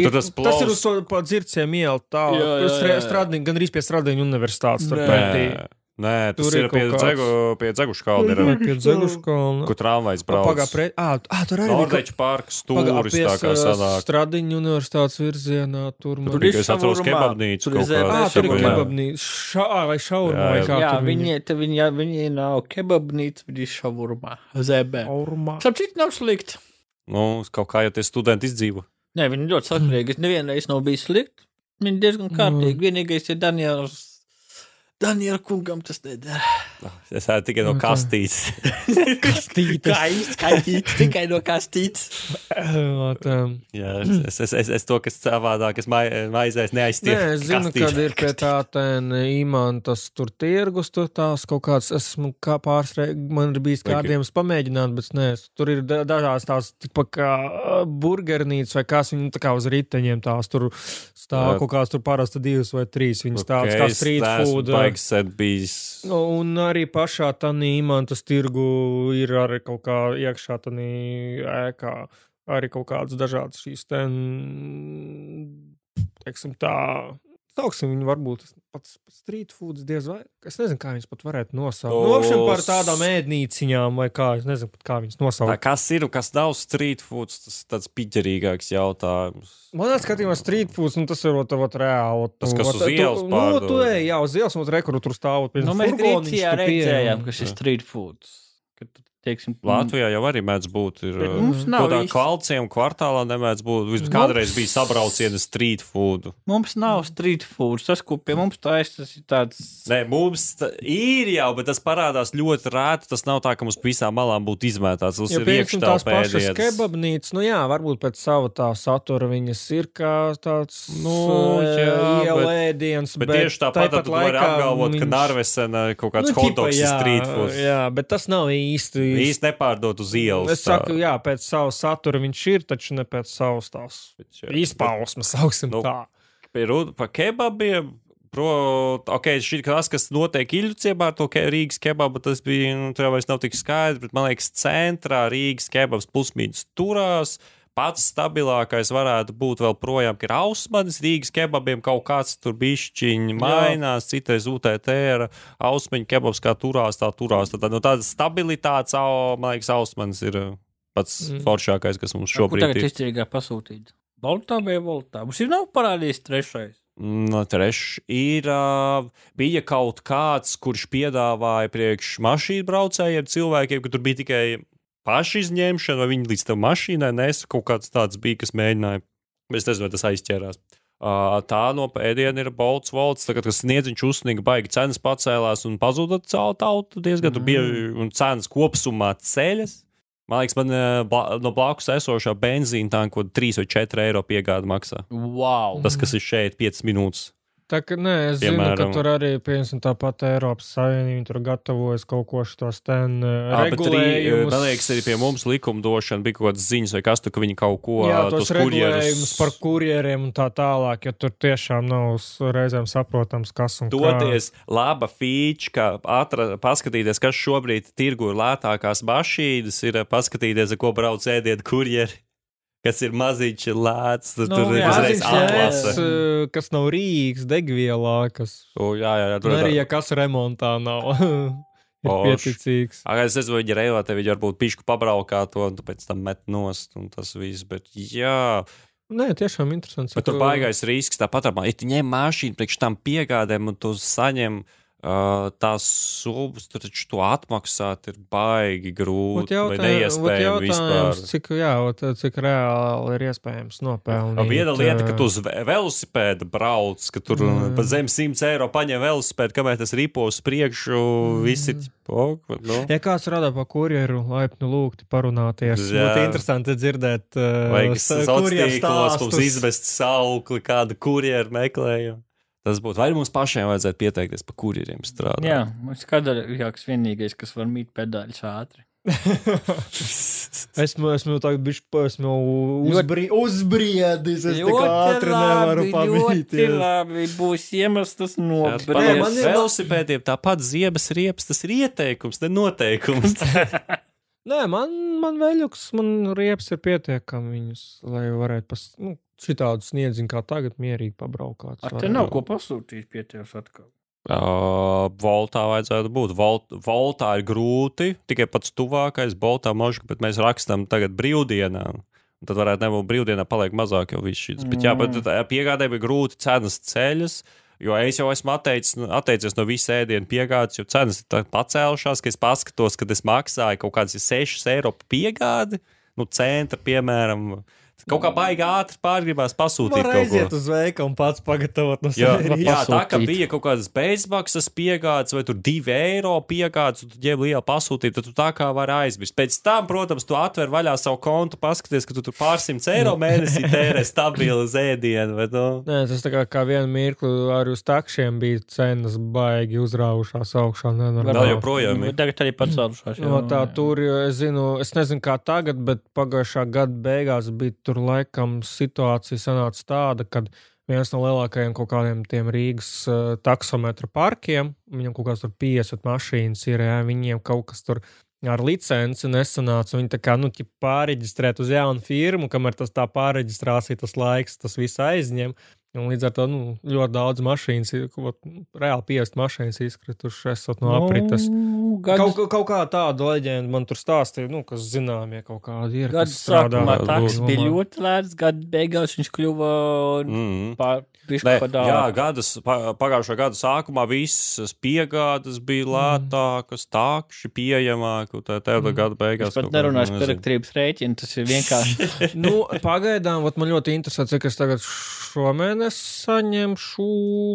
S3: ir,
S1: tas
S3: tas, tas ir
S1: plovs-
S3: uz to pa dzirciem ielu tā,
S2: Jā, jā, jā, jā.
S3: strādājot, gan arī pie strādājuma universitātes. Tur
S2: Nē.
S1: tas
S3: Tur ir
S1: ir pie,
S3: kāds-
S1: dzegu, pie dzegušu kalna,
S3: Vai
S1: ir,
S3: pie Zeguškalna.
S1: kur tramvajs brauc.
S3: Pagā pret, ā, ā, tur arī
S1: Norvēģis parks
S3: Pagā,
S1: stūris, tā kā sanāk.
S3: Stradiņu universitātes virzienā. Tur man
S2: Tur ir
S1: es atceros kebabnīcu
S2: Tur ir.
S3: Ā, tur ir
S1: jā.
S3: kebabnīca. Šā, vai šaurumā,
S1: Jā,
S3: vai
S1: jā.
S3: kā
S2: Jā,
S3: tur
S2: viņi, te viņi, viņi nav kebabnīca, viņi ir šavurmā, zēbē.
S3: Aurumā.
S2: Starp citu, nav slikti.
S1: Nu, kaut kā jau tie studenti izdzīvo.
S2: Nē, viņi ļoti sakarīgi. Es nevienreiz nav bijis slikti. Viņi diezgan kārtīgi. Vienīgais ir Daniels. Daniela kungam tas nedara.
S1: Es ēdu tikai no
S3: Nu,
S1: kastītes.
S3: Kastītes.
S2: Kā izskaidrot, tikai no kastītes.
S1: Jā, es, es, es, es to, kas savādāk, es mai, maizēs neaizstiepu.
S3: Nē, es zinu, kad ir pie tā tēna īmantas tur tirgus, tur tās kaut kāds, esmu kā pārsreiz, man ir bijis
S1: Vai
S3: kādiem pamēģināt, bet nē, tur ir da- dažās tās, tipa kā burgernītes vai kas, viņi tā kā uz riteņiem tās tur stāv kaut kāds tur parasti divas vai trīs, viņi stāv kā street food.
S1: Baigs sen bijis.
S3: Un arī pašā tādā īmantas tirgu ir arī kaut kā iekšā tādā ēkā. Arī kaut kādas dažādas šīs ten, teiksim, tā. Sauksim viņu varbūt pats street foods diez vai. Es nezinu, kā viņas pat varētu nosaukt. Nu, apšiem par tādām ēdnīciņām vai kā, es nezinu kā viņas
S1: Tā,
S3: nosaukt.
S1: kas ir un kas nav street foods, tas ir tāds piķerīgāks jautājums.
S3: Manā skatījumā street foods, nu tas ir ot, ot, reāli. ot,
S1: Tas,
S3: nu,
S1: kas
S3: ot,
S1: uz
S3: tu-
S1: ielas
S3: Nu,
S1: pārdod.
S3: tu ej, jā, uz ielas, un rekuru tur stāvot.
S2: Nu, mēs Grieķijā redzējām, ka šis street foods. Kad, teiksim,
S1: Latvijā jau arī mēdz būt. Ir,
S2: Bet
S1: uh,
S2: mums nav īsti-
S1: kvalciem kvartālā nemēdz būt. Vismaz
S2: Mums-
S1: kādreiz bija sabrauciena street food.
S2: Mums nav street foods. Tas, ko pie mums taisa, tas ir tāds.
S1: Nē, mums ir jau, bet tas parādās ļoti rēti. Tas nav tā, ka mums visām malām būtu izmētāts. Tas
S3: Ja
S1: ir
S3: piemēram tās pašas
S1: iekštelpēdienas.
S3: kebabnīcas, nu jā, varbūt pēc sava tā satura viņas ir kā tāds
S1: Nu, jā,
S3: ielēdiens,
S1: Bet, bet tieši tāpat tad tu vari apgalvot, ka Narvesena kaut kāds nu, hotdogs ir street food.
S3: Jā, bet tas nav īsti.
S1: Īsti nepārdot uz ielas.
S3: Es saku, jā, pēc sava satura viņš ir, taču ne pēc savas tās izpausmes, sauksim
S1: Nu,
S3: tā.
S1: Pie pa kebabiem. Pro, ok, šī tas, kas notiek Ilģuciemā ar to ke, Rīgas kebabu, tas bija, nu, tur jau vairs nav tik skaidrs, bet man liekas, centrā Rīgas kebabs plusmīnus turās. Pats stabilākais varētu būt vēl projām, ka ir ausmanis Rīgas kebabiem kaut kāds tur bišķiņi mainās, citais UTT ir ausmaņu kebabs, kā turās, tā turās. Tad no tādas stabilitātes, man liekas, ausmanis ir uh, pats
S3: Mm.
S1: foršākais, kas mums šobrīd
S2: tagad
S1: ir.
S2: izturīgāk pasūtīt? Voltā vai voltā? Mums ir nav parādījis trešais.
S1: No trešā ir. Uh, bija kaut kāds, kurš piedāvāja priekš mašīnu braucējiem cilvēkiem, ka tur bija tikai paša izņemšana, vai viņi līdz tam mašīnai nes kaut kāds tāds bija, kas mēģināja. Es nezinu, vai tas aizķērās. Uh, tā no pēdiena ir Bolts Volts, tagad, kas sniedziņš uzsniga, baigi cenas pacēlās un pazuda caur tautu diezgan mm. bieži, un cenas kopsumā ceļas. Man liekas, man bla, no blakus esošā benzīna tā kaut kāda 3 vai 4 eiro piegāda maksā.
S2: Wow!
S1: Tas, kas ir šeit, 5 minūtes.
S3: Tā kā nē, es zinu, ka
S1: Piemēram.
S3: tur arī, piemēram, tāpat Eiropas Savienība tur gatavojas kaut ko šos ten
S1: arī,
S3: regulējumus.
S1: man liekas, arī pie mums likumdošana bija kaut kādas ziņas, vai kas tur, ka viņi kaut ko
S3: Jā,
S1: tos
S3: regulējumus
S1: kurjerus
S3: par kurjeriem un tā tālāk, ja tur tiešām nav reizēm saprotams, kas un
S1: Doties laba feature, kā atra, paskatīties, kas šobrīd tirgu ir lētākās mašīnas, ir paskatīties, ar ko brauc ēdiet kurjeri, kas ir maziņš, lēts, tad
S2: Nu,
S1: tur ir uzreiz.
S3: Jēs, eh, kas nav Rīgas degvielā, kas
S1: O, jā, jā, jā, tur
S3: un arī, ja kas remontā nav. Ir pieticīgs.
S1: Ak, Es nezinu, viņi reilā viņi varbūt pišku pabraukā to, un tu pēc tam met nost, un tas viss, bet jā.
S3: Nē, tiešām interesants.
S1: Bet tur baigais risks tāpat, ja tu ņem mašīnu priekš tam piegādēm un tu saņem uh, tās summas, taču to atmaksāt ir baigi grūti vai neiespējami vispār.
S3: cik, jā, ot, cik reāli ir iespējams nopelnīt.
S1: Viena lieta, ka tu uz ve- velosipēda brauc, ka tur
S3: Mm.
S1: pa zem 100 eiro paņem velosipēdu, kamēr tas ripo uz priekšu, mm. visi ķipo, nu.
S3: Ja kāds rada pa kurjeru, laipni lūgti parunāties.
S1: Jā.
S3: Būtu interesanti dzirdēt, uh, kurjeru
S1: tīklos mums
S3: stāstus.
S1: izmest saukli, kādu kurjeru meklējumu. Tas būtu, vai mums pašiem vajadzētu pieteikties par kurjeriem strādāt?
S2: Jā, mums kadrīgāks vienīgais, kas var mīt pedāļus ātri.
S3: esmu, esmu tagad bišķi, esmu
S2: Ļoti-
S3: uzbri, uzbriedis. Es tā kā ātri nevaru
S2: ļoti
S3: pamīties.
S2: labi. Būs iemesls nobriest.
S3: man ir-
S1: velosipēdiem tāpat ziebas riepas, tas ir ieteikums, ne noteikums.
S3: Nē, man, man veļuks, man riepas ir pietiekami viņus, lai varētu pas, nu, šitādu sniedziņu kā tagad mierīgi pabraukāt.
S2: Ar te nav ko pasūtīt pie tevis atkal.
S1: Uh, Voltā vajadzētu būt. Volt, Voltā ir grūti, tikai pats tuvākais, Voltā možka, bet mēs rakstām tagad brīvdienām. Un Tad varētu nebūt brīvdienā, paliek mazāk jau viss šis. Bet jā, bet tā piegādē bija grūti, cenas ceļas. Jo es jau esmu atteicis, atteicies no visa ēdienu piegādes, jo cenas ir pacēlušās, ka es paskatos, kad es maksāju kaut kādas 6 eiro piegādi, nu, centra, piemēram. Kaut kā baigi ātri pārgribās pasūtīt
S3: Var aiziet uz veikalu un pats pagatavot no
S1: Jā,
S3: sevis.
S1: jā, tā kā bija kaut kādas bezmaksas piegādes, vai tur divi eiro piegādes, un tu ģēbi lielu pasūtījumu, tad tu tā kā vari aizmirst. Pēc tam, protams, tu atver vaļā savu kontu, paskaties, ka tu tur pārsimts eiro mēnesī tērē stabilu zēdienu. Bet, nu,
S3: Nē, tas tā kā, kā vienu mirkli arī uz takšiem bija cenas baigi uzrāvušās augšā. nenormāli.
S1: Vēl joprojām ir.
S2: Bet Tagad arī pacēlušās.
S3: No tā tur, es zinu, es nezinu, kā tagad, bet pagājušā gada beigās bija tur laikam situācija sanāca tāda, ka viens no lielākajiem kaut kādiem tiem Rīgas uh, taksometra parkiem, viņam kaut tur 50 mašīnas ir, jā, viņiem kaut kas tur ar licenci nesanāca. Viņi tā kā, nu, pārreģistrēt uz jaunu firmu, kamēr tas tā pārreģistrācija, tas laiks, tas viss aizņem. Un līdz ar to nu, ļoti daudz mašīnas, ir, kaut, nu, reāli 50 mašīnas izkritušas no aprites.
S2: Nu, Kaut
S3: Kaut, kaut kā tādu leģendu man tur stāstīja, nu, kas zināmie kaut kādi ir. Strādā
S2: sākumā taks bija ļoti lēts, gada beigās viņš kļuva
S1: mm.
S2: pār
S1: Ne,
S2: visu
S1: jā, gadas, pa- pagājušā gada sākumā visas piegādes bija lētākas, tākši pieejamākas, un tā tādā
S3: Mm.
S1: gada
S2: Es
S1: beigās.
S2: pat
S1: kaut kā,
S2: nerunāšu par elektrības rēķinu, tas ir vienkārši.
S3: nu, pagaidām, man ļoti interesē, cik es tagad šomēnes saņemšu,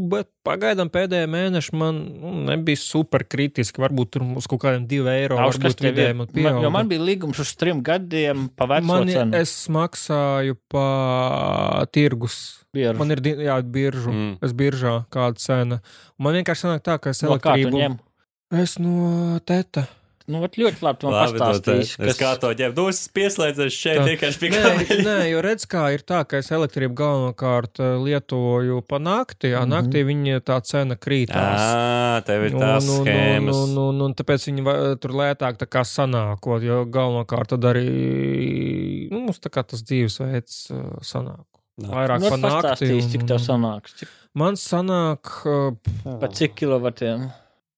S3: bet pagaidām pēdējā mēneša man nu, nebija super kritiski. Varbūt tur uz kaut kādiem diviem eiro.
S2: Nav,
S3: Varbūt
S2: tev
S3: vidēji
S2: ir.
S3: man
S2: Man,
S3: pieauga.
S2: jo man bija līgums uz trim gadiem pa veco
S3: Man,
S2: cenu.
S3: es maksāju pa tirgus.
S2: Bieru.
S3: Man ir jā, biržu.
S1: Mm.
S3: Es biržā kāda cena. Un man vienkārši sanāk tā, ka es
S2: no
S3: elektrību. Es no teta.
S2: Nu, ļoti labi, tu man
S1: Labi,
S2: pastāstīsi.
S1: Es kā to ģērbtu, nu, es pieslēdzos šeit
S3: Tā.
S1: vienkārši pie
S3: Nē,
S1: kameras.
S3: nē, jo redz, kā ir tā, ka es elektrību galvenokārt eh, lietoju pa nakti, a
S2: Mhm.
S3: naktī viņa tā cena krītās.
S1: Jā, tev ir tās
S3: un,
S1: schēmas.
S3: un, un, un tāpēc viņi tur lētāk tā kā sanākot, jo galvenokārt tad arī nu, mums tā kā tas dzīvesveids uh, sanāk.
S1: Nā.
S3: Vairāk
S2: Nu,
S3: pa nakti.
S2: pastāstīsi, cik tev
S3: un-
S2: sanāks. Cik,
S3: Man sanāk, uh,
S2: pa cik kilovatiem?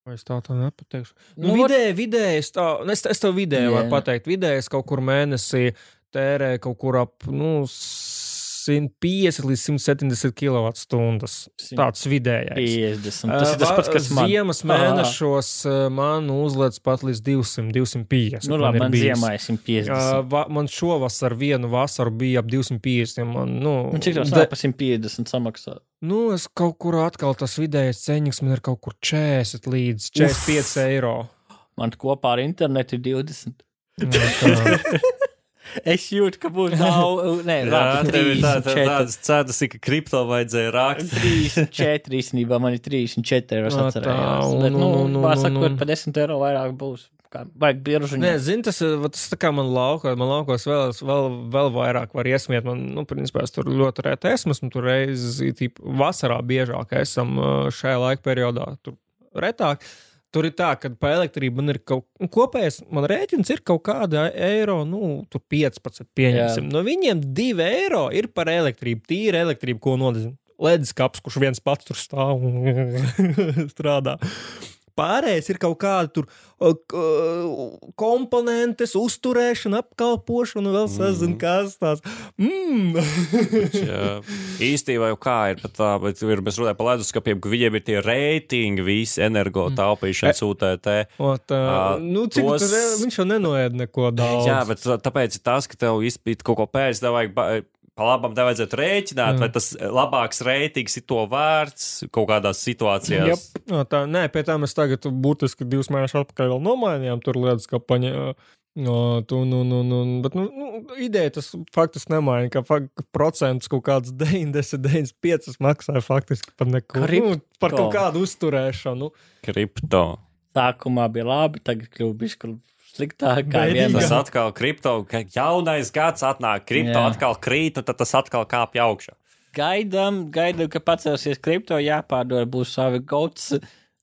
S3: Vai es tā tā nepateikšu.
S2: Nu,
S3: Nu, vidēji, vidēji, es, tā, es, es tev vidēji varu pateikt, vidēji es kaut kur mēnesī tērēju kaut kur ap, nu, 150 līdz 170 kWh. Tāds vidējais.
S2: 50. Tas ir tas pats, kas man.
S3: Ziemas mēnešos man uzlēc pat līdz 200, 250.
S2: Nu, labi,
S3: ir
S2: man
S3: bijis.
S2: ziemā ir 150.
S3: Uh, va, man šovasar vienu vasaru bija ap 250. Man, nu,
S2: Un cik tev
S3: de-
S2: pa 150 samaksāt?
S3: Nu, es kaut kur atkal tas vidējais ceņš man ir kaut kur 40 līdz 45 eiro.
S2: Man kopā ar internetu ir 20.
S3: Nu.
S2: Es jūtu, ka būs daudz. Nē, labi,
S1: ir tā, tā,
S2: 34.
S1: tādas cenas, ka kripto vajadzēja rākt.
S2: 34 īstenībā man ir 34 eiro.
S3: Nā,
S2: Es atcerējos.
S3: un-
S2: Bet, nu,
S3: un- un-
S2: pārsakot,
S3: un-
S2: pa 10 eiro vairāk būs. Kā, vajag bieži
S3: Nē, zini, tas, ir- va, tas tā kā man laukos, man laukos vēl, vēl, vēl vairāk var iesmiet. Man, nu, principā, es tur ļoti reti esmu, esmu tur reizi, tīp, vasarā biežāk esam uh, šajā laika periodā, tur retāk. Tur ir tā, ka par elektrību man ir kaut kas kopējs, man rēķins ir kaut kāda eiro, nu, tur 15, pieņemsim.
S2: Jā.
S3: No viņiem 2 eiro ir par elektrību, tīra elektrība, ko nodezina. Ledus kaps, kurš viens pats tur stāv un strādā. Pārējais ir kaut kāda tur komponentes, uzturēšana, apkalpošana, vēl sazina, kas tās. Mm.
S1: Īstenībā jau kā ir pat tā, bet ir, mēs runājam par leduskapiem, ka viņiem ir tie reitingi, visi energo taupīšanas UTT.
S3: Ot, uh, nu, cik
S1: tos-
S3: tur, viņš jau nenoēd neko daudz.
S1: Jā, bet tā- tāpēc ir tas, ka tev izpīt kaut ko pēc, tev vajag. Labam tev vajadzētu rēķināt,
S3: Jā.
S1: vai tas labāks reitings ir to vērts kaut kādās situācijās.
S2: Jep.
S3: No, tā, nē, pie tā mēs tagad burtiski divus mēnešus atpakaļ vēl nomainījām tur lietas, kā paņē. No, tu, nu, nu, nu, bet, nu, nu, ideja tas faktiski nemaina, ka fak, procents kaut kāds 90, 95 maksāja faktiski par neko.
S2: Kripto.
S3: Nu, par kaut kādu uzturēšanu.
S1: Kripto.
S2: Sākumā bija labi, tagad kļuva bišķi sliktāk. Kā
S3: Bēdīgāk.
S2: vienmēr.
S1: Tas atkal kripto, ka jaunais gads atnāk, kripto
S2: Jā.
S1: atkal krīt, un tad tas atkal kāpj augšā.
S2: Gaidām, gaidām, ka pacelsies kripto, jāpārdod, būs savi gods,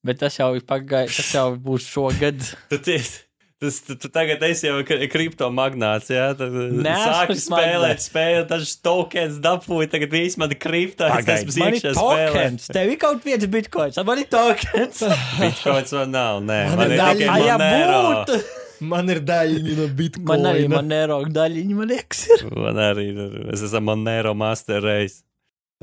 S2: bet tas jau ir pagājis, tas jau būs šogad.
S1: Tas, tu, tu tagad esi jau kri- kripto magnāts, jā? Sāki
S2: magnāts.
S1: spēlēt, spēlēt, dažs tokens dabūji, tagad viss man kripto, es
S2: Pagaid,
S1: esmu
S2: man ir
S1: iekšā
S2: tokens, tev ir kaut viens bitkoins, man ir tokens.
S1: Bitcoins man nav, nē,
S3: Man
S1: man
S3: ir
S1: ir tikai
S2: būtu.
S3: Man ir daļiņa no bitkoina.
S2: Man arī Monero daļiņa, man liekas, ir.
S1: Man arī, ir. es esmu Monero master race.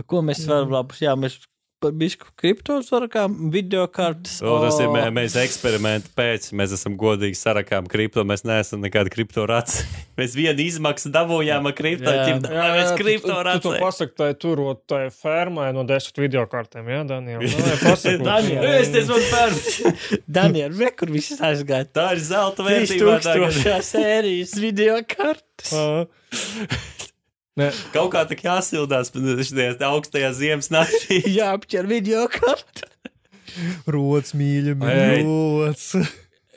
S2: Ko mēs varam labus? Jā, mēs par bišku kripto sarakām, video kartes.
S1: O, tas ir mē, mēs eksperimentu pēc, mēs esam godīgi sarakām kripto, mēs neesam nekādi kripto raci. Mēs vienu izmaksu dabūjām ar kripto,
S2: Jā.
S1: ķim,
S3: Jā,
S1: mēs
S3: jā,
S1: kripto
S3: tu, tu, tu to pasaki, tai turot tai fermai no desmit video kartēm, jā, Daniel? Nu, jā, pasaki,
S2: Daniel,
S1: Es teicu, man pērns.
S2: Daniel, re, kur viss aizgāja?
S1: Tā ir zelta vērtībā tagad.
S2: 3000 sērijas video kartes.
S3: Nē,
S1: Kaut kā tā jāsildās šajās augstajās ziemas naktī.
S2: Jāapķer video kartes.
S3: rots mīļa, rots.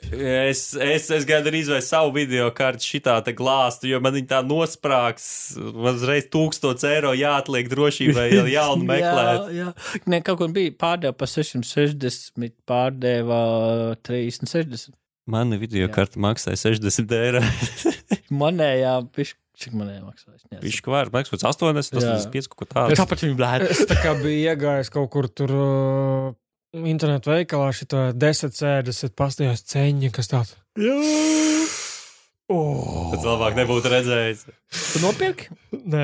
S1: Es, es, es gandrīz vai savu video kartu šitā te glāstu, jo man viņa tā nosprāgs. Man uzreiz tūkstots eiro jāatliek drošībai, ja jaunu meklēt.
S2: Jā, jā. Nē, kaut kur bija pārdeva pa 660, pārdeva 30, 60.
S1: Mani video
S2: Jā.
S1: karta maksāja 60 eiro.
S2: Manējā, piš, cik manējā maksājas?
S1: Viņš var maksāt 80,
S2: Jā.
S1: 85, kaut ko tādu.
S2: Kāpēc viņi blēda?
S3: Es tā kā biju iegājis kaut kur tur uh, internetu veikalā, šitā desmit sēdes, pastījās ceņi, kas tāds. Oh,
S1: Tad labāk nebūtu redzējis.
S2: Tu nopirki?
S3: nē,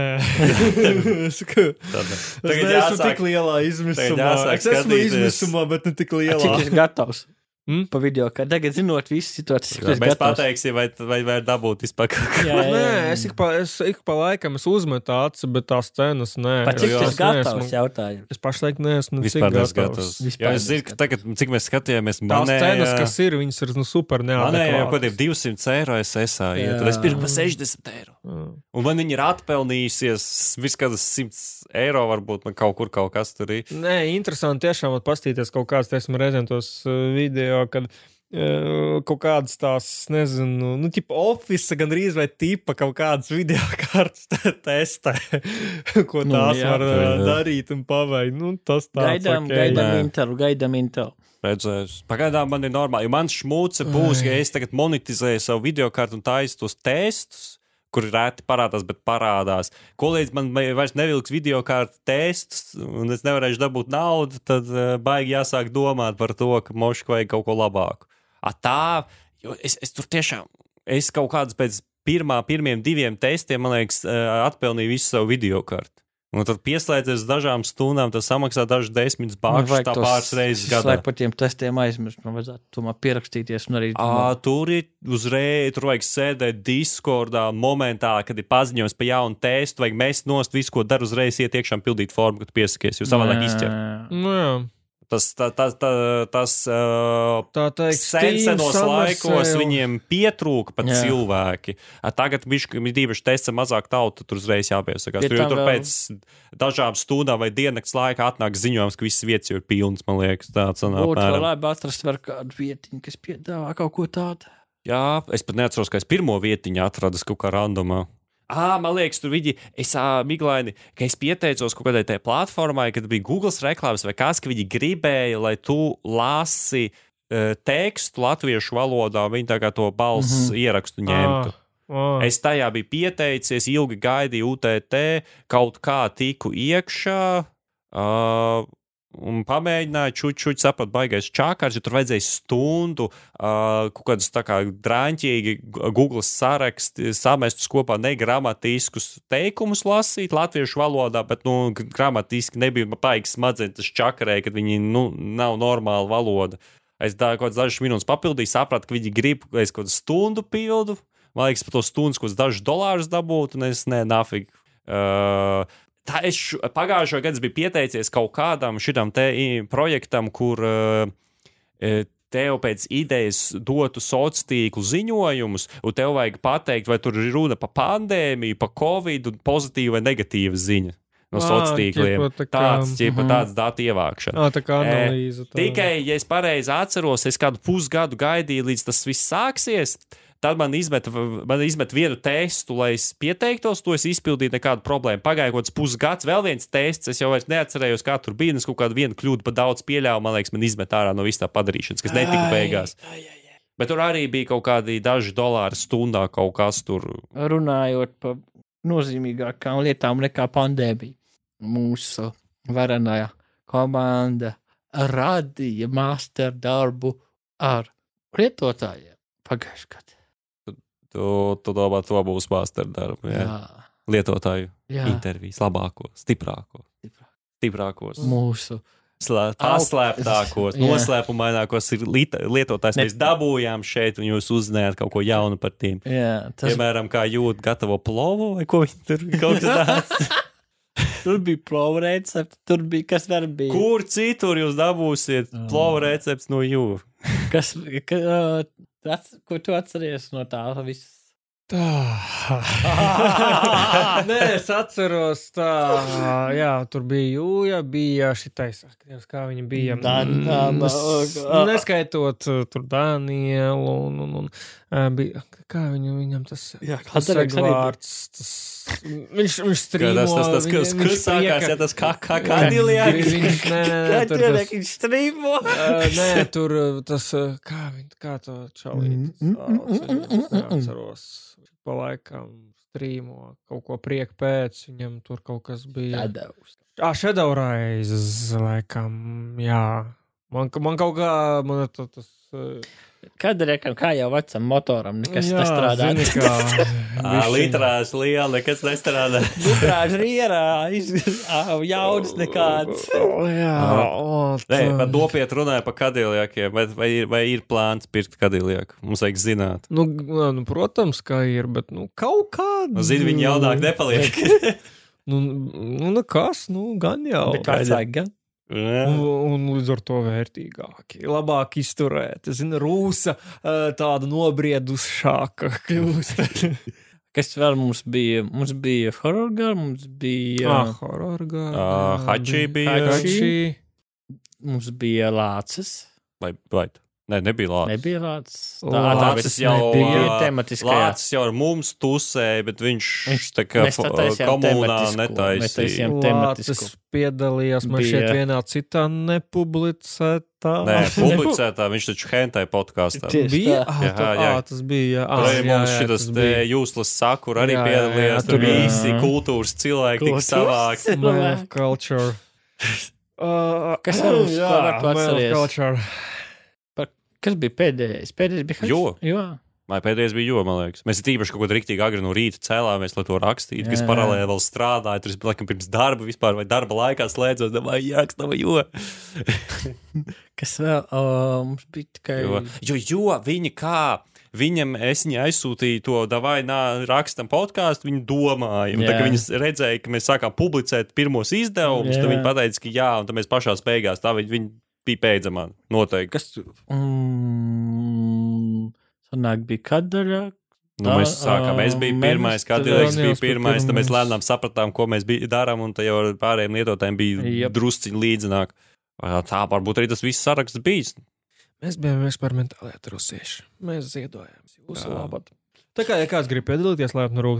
S3: es, ka,
S1: Tad,
S3: es
S1: tagad
S3: neesmu
S1: jāsāk.
S3: tik lielā izmisumā. Es esmu izmisumā, bet ne tik
S2: Cik
S3: lielā.
S2: es gatavs?
S3: Hmm?
S2: Pa video, ka tagad zinot visu situāciju, cik es
S1: Mēs
S2: gatavs.
S1: pateiksim, vai, vai, vai dabūt vispār kaut ko.
S2: Jā, jā,
S3: Nē,
S2: jā.
S3: es ik pa, es ik pa laikam es uzmetu acis, bet tās cenas nē.
S2: Pa cik tas
S3: es
S2: gatavs
S3: neesmu-
S2: jautājums?
S3: Es pašlaik neesmu cik
S1: Vispār
S3: gatavs.
S1: gatavs.
S2: Vispār
S1: Jā, es zinu, ka tagad, cik mēs skatījāmies,
S3: Tās
S1: manējā,
S3: cenas, kas ir, viņas ir nu, super
S1: manējā jau kaut
S3: neadekvātas.
S1: kādiem 200 eiro es esā iet. Tad es pirku pa 60 eiro.
S3: Jā.
S1: Un man viņi ir atpelnījusies viskadas 100 eiro, varbūt man kaut kur kaut kas tur ir.
S3: Nē, interesanti tiešām pastīties kaut kāds, teiksim, reizēm tos uh, video, kad uh, kaut kādas tās, nezinu, nu, tipa oficiāla, gan drīz vai tipa kaut kādas video kartes te- testē, ko
S2: Nu,
S3: tās
S2: jā.
S3: var uh,
S1: Jā,
S3: darīt un paveikt. Nu, tas tāds
S2: Gaidām,
S3: ok.
S2: gaidām. Intelu, gaidām Intelu.
S1: Redzēs. Pagaidām man ir normāli. Jo mans šmūce būs, ja es tagad monetizēju savu video kartu un taisu tos testus. Kur rēti parādās, bet parādās. Ko līdz man vairs nevilks video kārtu tests, un es nevarēšu dabūt naudu, tad uh, baigi jāsāk domāt par to, ka mošu vajag kaut ko labāku. A tā, jo es, es tur tiešām, es kaut kādus pēc pirmā, pirmiem diviem testiem, man liekas, uh, atpelnīju visu savu video kartu. Un tad pieslēdzies dažām stundām, tas samaksā dažus desmit bāžus, tā pāris reizes gadā.
S2: Lai par tiem testiem aizmirst, man vajadzētu tomēr pierakstīties un arī.
S1: À, tur ir uzreiz, tur vajag sēdēt Discordā momentā, kad ir paziņojums par jaunu testu, vajag mest nost visu, ko dar uzreiz iet iekšā un pildīt formu, kad tu piesakies, jo savādāk izķer.
S3: Nu, jā.
S1: Tas, tā, tā, tā, tas
S3: Tā teikt,
S1: senos laikos
S3: Sale.
S1: viņiem pietrūka pat
S2: Jā.
S1: cilvēki. A, Tagad viņš ir īpaši tests, ar mazāk tautu, tur uzreiz jāpiesakās.
S2: Pie
S1: Tur, tur
S2: vēl-
S1: pēc dažām stundām vai diennakts laikā atnāk ziņojums, ka visas vietas jau ir pilnas, man liekas. Tāds,
S2: Būtu vēl labi atrast var kādu vietiņu, kas piedāvā kaut ko tādu.
S1: Jā, es pat neatceros, ka es pirmo vietiņu atradu kaut kā randomā. Ah, man liekas, tur viņi, es ā, miglaini, ka es pieteicos kaut kādai tai platformai, kad bija Google reklāmas vai kas, ka viņi gribēja, lai tu lasi uh, tekstu latviešu valodā, viņi tā kā to balss mm -hmm. ierakstu ņemtu.
S3: Ah,
S1: Es tajā biju pieteicies, ilgi gaidīju UTT, kaut kā tiku iekšā. Uh, Un pamēģināju, čūču, sapratu, baigais čakars, jo tur vajadzēja stundu, uh, kaut kādus tā kā drāmķīgi Google saraksti, samestus kopā negramatiskus teikumus lasīt latviešu valodā, bet, nu, gramatiski nebija baigas smadzenes, tas čakarēja, kad viņi, nu, nav normāla valoda. Es tā kaut kādas dažas minūtes papildīju, sapratu, ka viņi grib, lai es kaut kādu stundu pildu. Man liekas, par to stundu kaut kādus dažus dolārus dabūtu, un es ne, nafig. Uh, tā es š- pagājušo gadu biju pieteicies kaut kādam šitam te projektam, kur uh, e, tev pēc idejas dotu sociālo tīklu ziņojumus, un tev vajag pateikt, vai tur ir runa par pandēmiju, par covid, un pozitīva vai negatīva ziņa. no sociāliem tīkliem.
S3: tā kā-
S1: Tāds, ķipa,
S2: Mhm.
S1: tāds datu ievākšana.
S3: Ā, tā kā
S1: E,
S3: analīze. tā.
S1: Tikai, ja es pareizi atceros, es kādu pusgadu gaidīju, līdz tas viss sāksies. Tad man izmet, man izmet vienu testu, lai es pieteiktos, to es izpildīju, nekādu problēmu. Pagāja kaut kāds pusgads, vēl viens tests. Es jau vairs neatcerējos, kā tur bija. Es kaut kādu vienu kļūdu pa daudz pieļāvu. Man liekas, man izmet ārā no visā tā padarīšanas, kas netika beigās. Bet tur arī bija kaut kādi daži dolāri stundā, kaut kas tur.
S2: Runājot par nozīmīgākām lietām nekā pandēmija, mūsu varenā komanda radīja master darbu ar lietotājiem pagājušajā gadā.
S1: Tu, tu domā, to būs master darba. Jā.
S2: Jā,
S1: Lietotāju
S2: jā.
S1: intervijas, labākos, stiprākos, stiprākos.
S2: mūsu
S1: Slē- Paslēptākos, noslēpumainākos ir lietotājs. Mēs dabūjām šeit, un jūs uzzinājāt kaut ko jaunu par tiem.
S2: Jā, tas
S1: Piemēram, kā jūt gatavo plovu vai ko viņi tur kaut kas tāds.
S2: tur bija plovu recepte, tur bija kas vēl bija.
S1: Kur citur jūs dabūsiet plovu recepts no jūras?
S2: Kas, ka, uh, ats, ko tu atceries no tā visas?
S3: Tā. Nē, es atceros, tā. Jā, tur bija jūja, bija šitais, ak, Dievs, kā viņi bija.
S2: Dan-
S3: Mm,
S2: uh,
S3: Neskaitot uh, tur Danielu un, un, un uh, bija, kā viņu, viņam tas.
S2: Jā,
S3: tas
S2: Katareks arī bija.
S3: vārds, tas, viņš, viņš
S1: Kā
S3: strīmo.
S1: Tas, tas, kas,
S3: viņš
S1: kas sākās, ja tas kā, kā, kā dilijāks?
S3: Viņš, nē, nē, nē, tur tas,
S2: viņš strīmo.
S3: Uh, nē, tur uh, tas, uh, kā, viņ, kā to čalīt,
S2: Mm,
S3: Pa laikam strīmo kaut ko prieku pēc, viņam tur kaut kas bija.
S2: Tadevs.
S3: Ā, Shadow Rise, laikam, jā. Man, man kaut kā, man to, tas. uh,
S2: Kad rekam, kā jau vecam motoram, nekas
S3: jā,
S2: nestrādā.
S3: kā.
S1: Litrās liela, nekas nestrādā.
S2: Litrāža rierā, jaudas nekāds.
S3: Jā, o,
S1: Nē,
S3: tā.
S1: man nopietni runāja par kadiljakiem. Vai, vai, ir, vai ir plāns pirkt kadiljaku? Mums vajag zināt.
S3: Nu, nu, protams, kā ir, bet nu, kaut kāda.
S1: Nu, Zini, viņi jaunāk nepaliek.
S3: Nu, nu, nekas, nu, gan jau.
S2: Bet vecāki gan.
S3: Un, un līdz ar to vērtīgāki, labāk izturēt. Zinu, rūsa tāda nobriedušāka kļūst.
S2: Kas vēl mums bija? Mums bija horror girl, mums bija,
S3: Ah, horror gārā.
S1: Ā, Hači bija.
S3: Hači.
S2: mums bija lācis.
S1: Vai, vai. Nē, nebija lācis.
S2: Nebija lācis.
S3: Lācis
S2: tā
S1: jau,
S2: bija
S1: ā,
S2: tematiskajā.
S1: Lācis jau ar mums tusēja, bet viņš,
S2: Viņš-
S1: tā kā
S2: tā
S1: komunā netaisīja.
S3: Lācis piedalījās man
S2: Bija-
S3: šeit vienā citā nepublicētā.
S1: Nē, publicētā viņš taču hentai podkāstā.
S3: Bija.
S2: tā.
S1: Jā,
S3: tā,
S1: jā.
S3: ā, tas bija. Jā, jā,
S1: mums
S3: jā,
S1: šis
S3: tas bija.
S1: jūslas sakur arī
S3: Jā, jā, jā,
S1: piedalījās. Tur
S3: jā.
S1: visi kultūras cilvēki tika
S2: Kultūras
S1: savākti.
S3: Man culture. Uh,
S2: Kas vēl mums
S3: jā, man culture.
S2: Kas bija pēdējais? Pēdējais bija
S1: Jo.
S2: Jo.
S1: Vai pēdējais bija jo, man liekas. Mēs īpaši kaut ko rīktīgi agri no rīta cēlāmies, lai to rakstītu, kas paralēli vēl strādāja. Tur bija laikam pirms darba vispār, vai darba laikā slēdzos, domāju, jāraksta vai jo.
S2: Kas vēl? O, mums bija tikai.
S1: Jo, jo, jo viņi kā. Viņam es viņai aizsūtīju to, vai nā, rakstam podkāstu. Viņi domāja, un tā, viņi redzēja, ka mēs sākām publicēt pirmos izdevumus. Tad
S2: Jā.
S1: viņi pateica, ka jā, un tad mēs pašā beigās tā viņi, viņi bija beidzamā. Noteikti.
S2: Kas tur? Mm, sanāk, bija kadaļa.
S1: Nu, mēs
S2: Tā,
S1: sākām, es biju
S2: ā,
S1: pirmais,
S2: Menis,
S1: kad
S2: tad
S1: Ilgs bija pirmais, tad mēs lēnām sapratām, ko mēs darām, un tad jau ar pārējiem lietotājiem bija
S2: Jep.
S1: drusciņi līdzināk. Tā varbūt arī tas viss saraksts bijis.
S3: Mēs bijām eksperimentāli atrusīši. Mēs ziedojām jūsu
S1: Jā.
S3: Tā kā, ja kāds grib piedalīties, laipni rūk,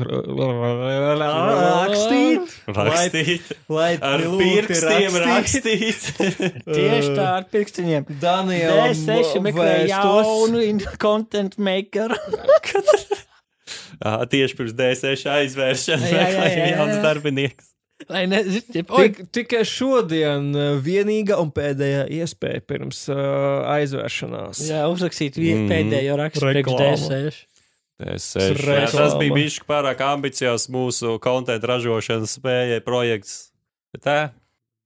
S3: rakstīt,
S1: Rakstīt,
S3: lai
S1: ar pirkstiem rakstīt.
S2: Tieši tā ar pirkstiņiem.
S3: Daniela
S2: D6 meklē jaunu in- content maker.
S1: Ā, Tieši pirms D6 aizvēršanas
S2: jā,
S1: jauns darbinieks.
S2: Lai nezinu, oi,
S3: Tik, tikai šodien vienīgā un pēdējā iespēja pirms uh, aizvēršanās.
S2: jā, uzrakstīt
S1: Mhm.
S2: pēdējo rakstu priekš
S3: Reklāma.
S2: D6.
S1: D6. Jā. Tas bija bijis pārāk ambiciozs mūsu konta ražošanas spējai projekts. Bet tā,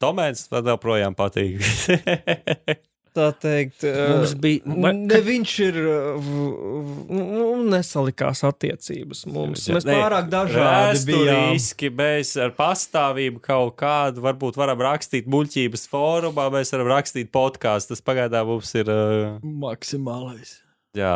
S1: domēns man joprojām patīk.
S3: Tā teikt,
S2: Mums bija.
S3: Ne viņš ir. Nu, nesalikās attiecības mums. Mēs
S1: Nē,
S3: pārāk dažādi bijām.
S1: Vēsturiski mēs ar pastāvību kaut kādu, varbūt varam rakstīt muļķības fórumā, mēs varam rakstīt podkāstu. Tas pagaidām mums ir uh,
S2: Maksimālais.
S1: jā,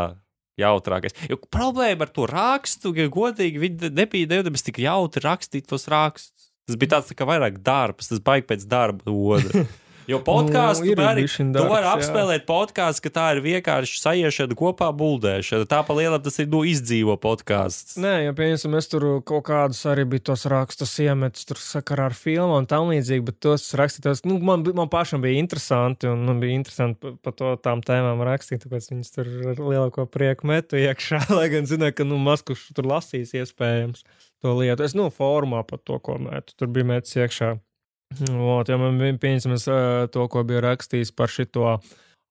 S1: jautrākais. Jo problēma ar to rakstu, ja godīgi, viņi nebija nevis tik jautri rakstīt tos rakstus. Tas bija tāds tā kā vairāk darbs, tas baigi pēc darba. Jo podkāstu
S3: Nu,
S1: arī tu vari apspēlēt podkāstu, ka tā ir vienkārši sajiešana kopā buldēšana. Tā pa lielam tas ir nu izdzīvo podkāsts.
S3: Nē, ja piemēram, es tur kaut kādus arī biju tos rakstus iemetis, tur sakarā ar filmu un tam līdzīgi, bet tos rakstītos, nu, man, man pašam bija interesanti, un man bija interesanti pa, pa to tām tēmām rakstīt, tāpēc viņas tur ar lielāko prieku metu iekšā, lai gan zināju, ka, nu, maz kurš tur lasīs iespējams to lietu. Es, nu, formā pat to, ko metu, tur bija metis iekšā. Ot, ja man bija pieņemams to, ko bija rakstījis par šito.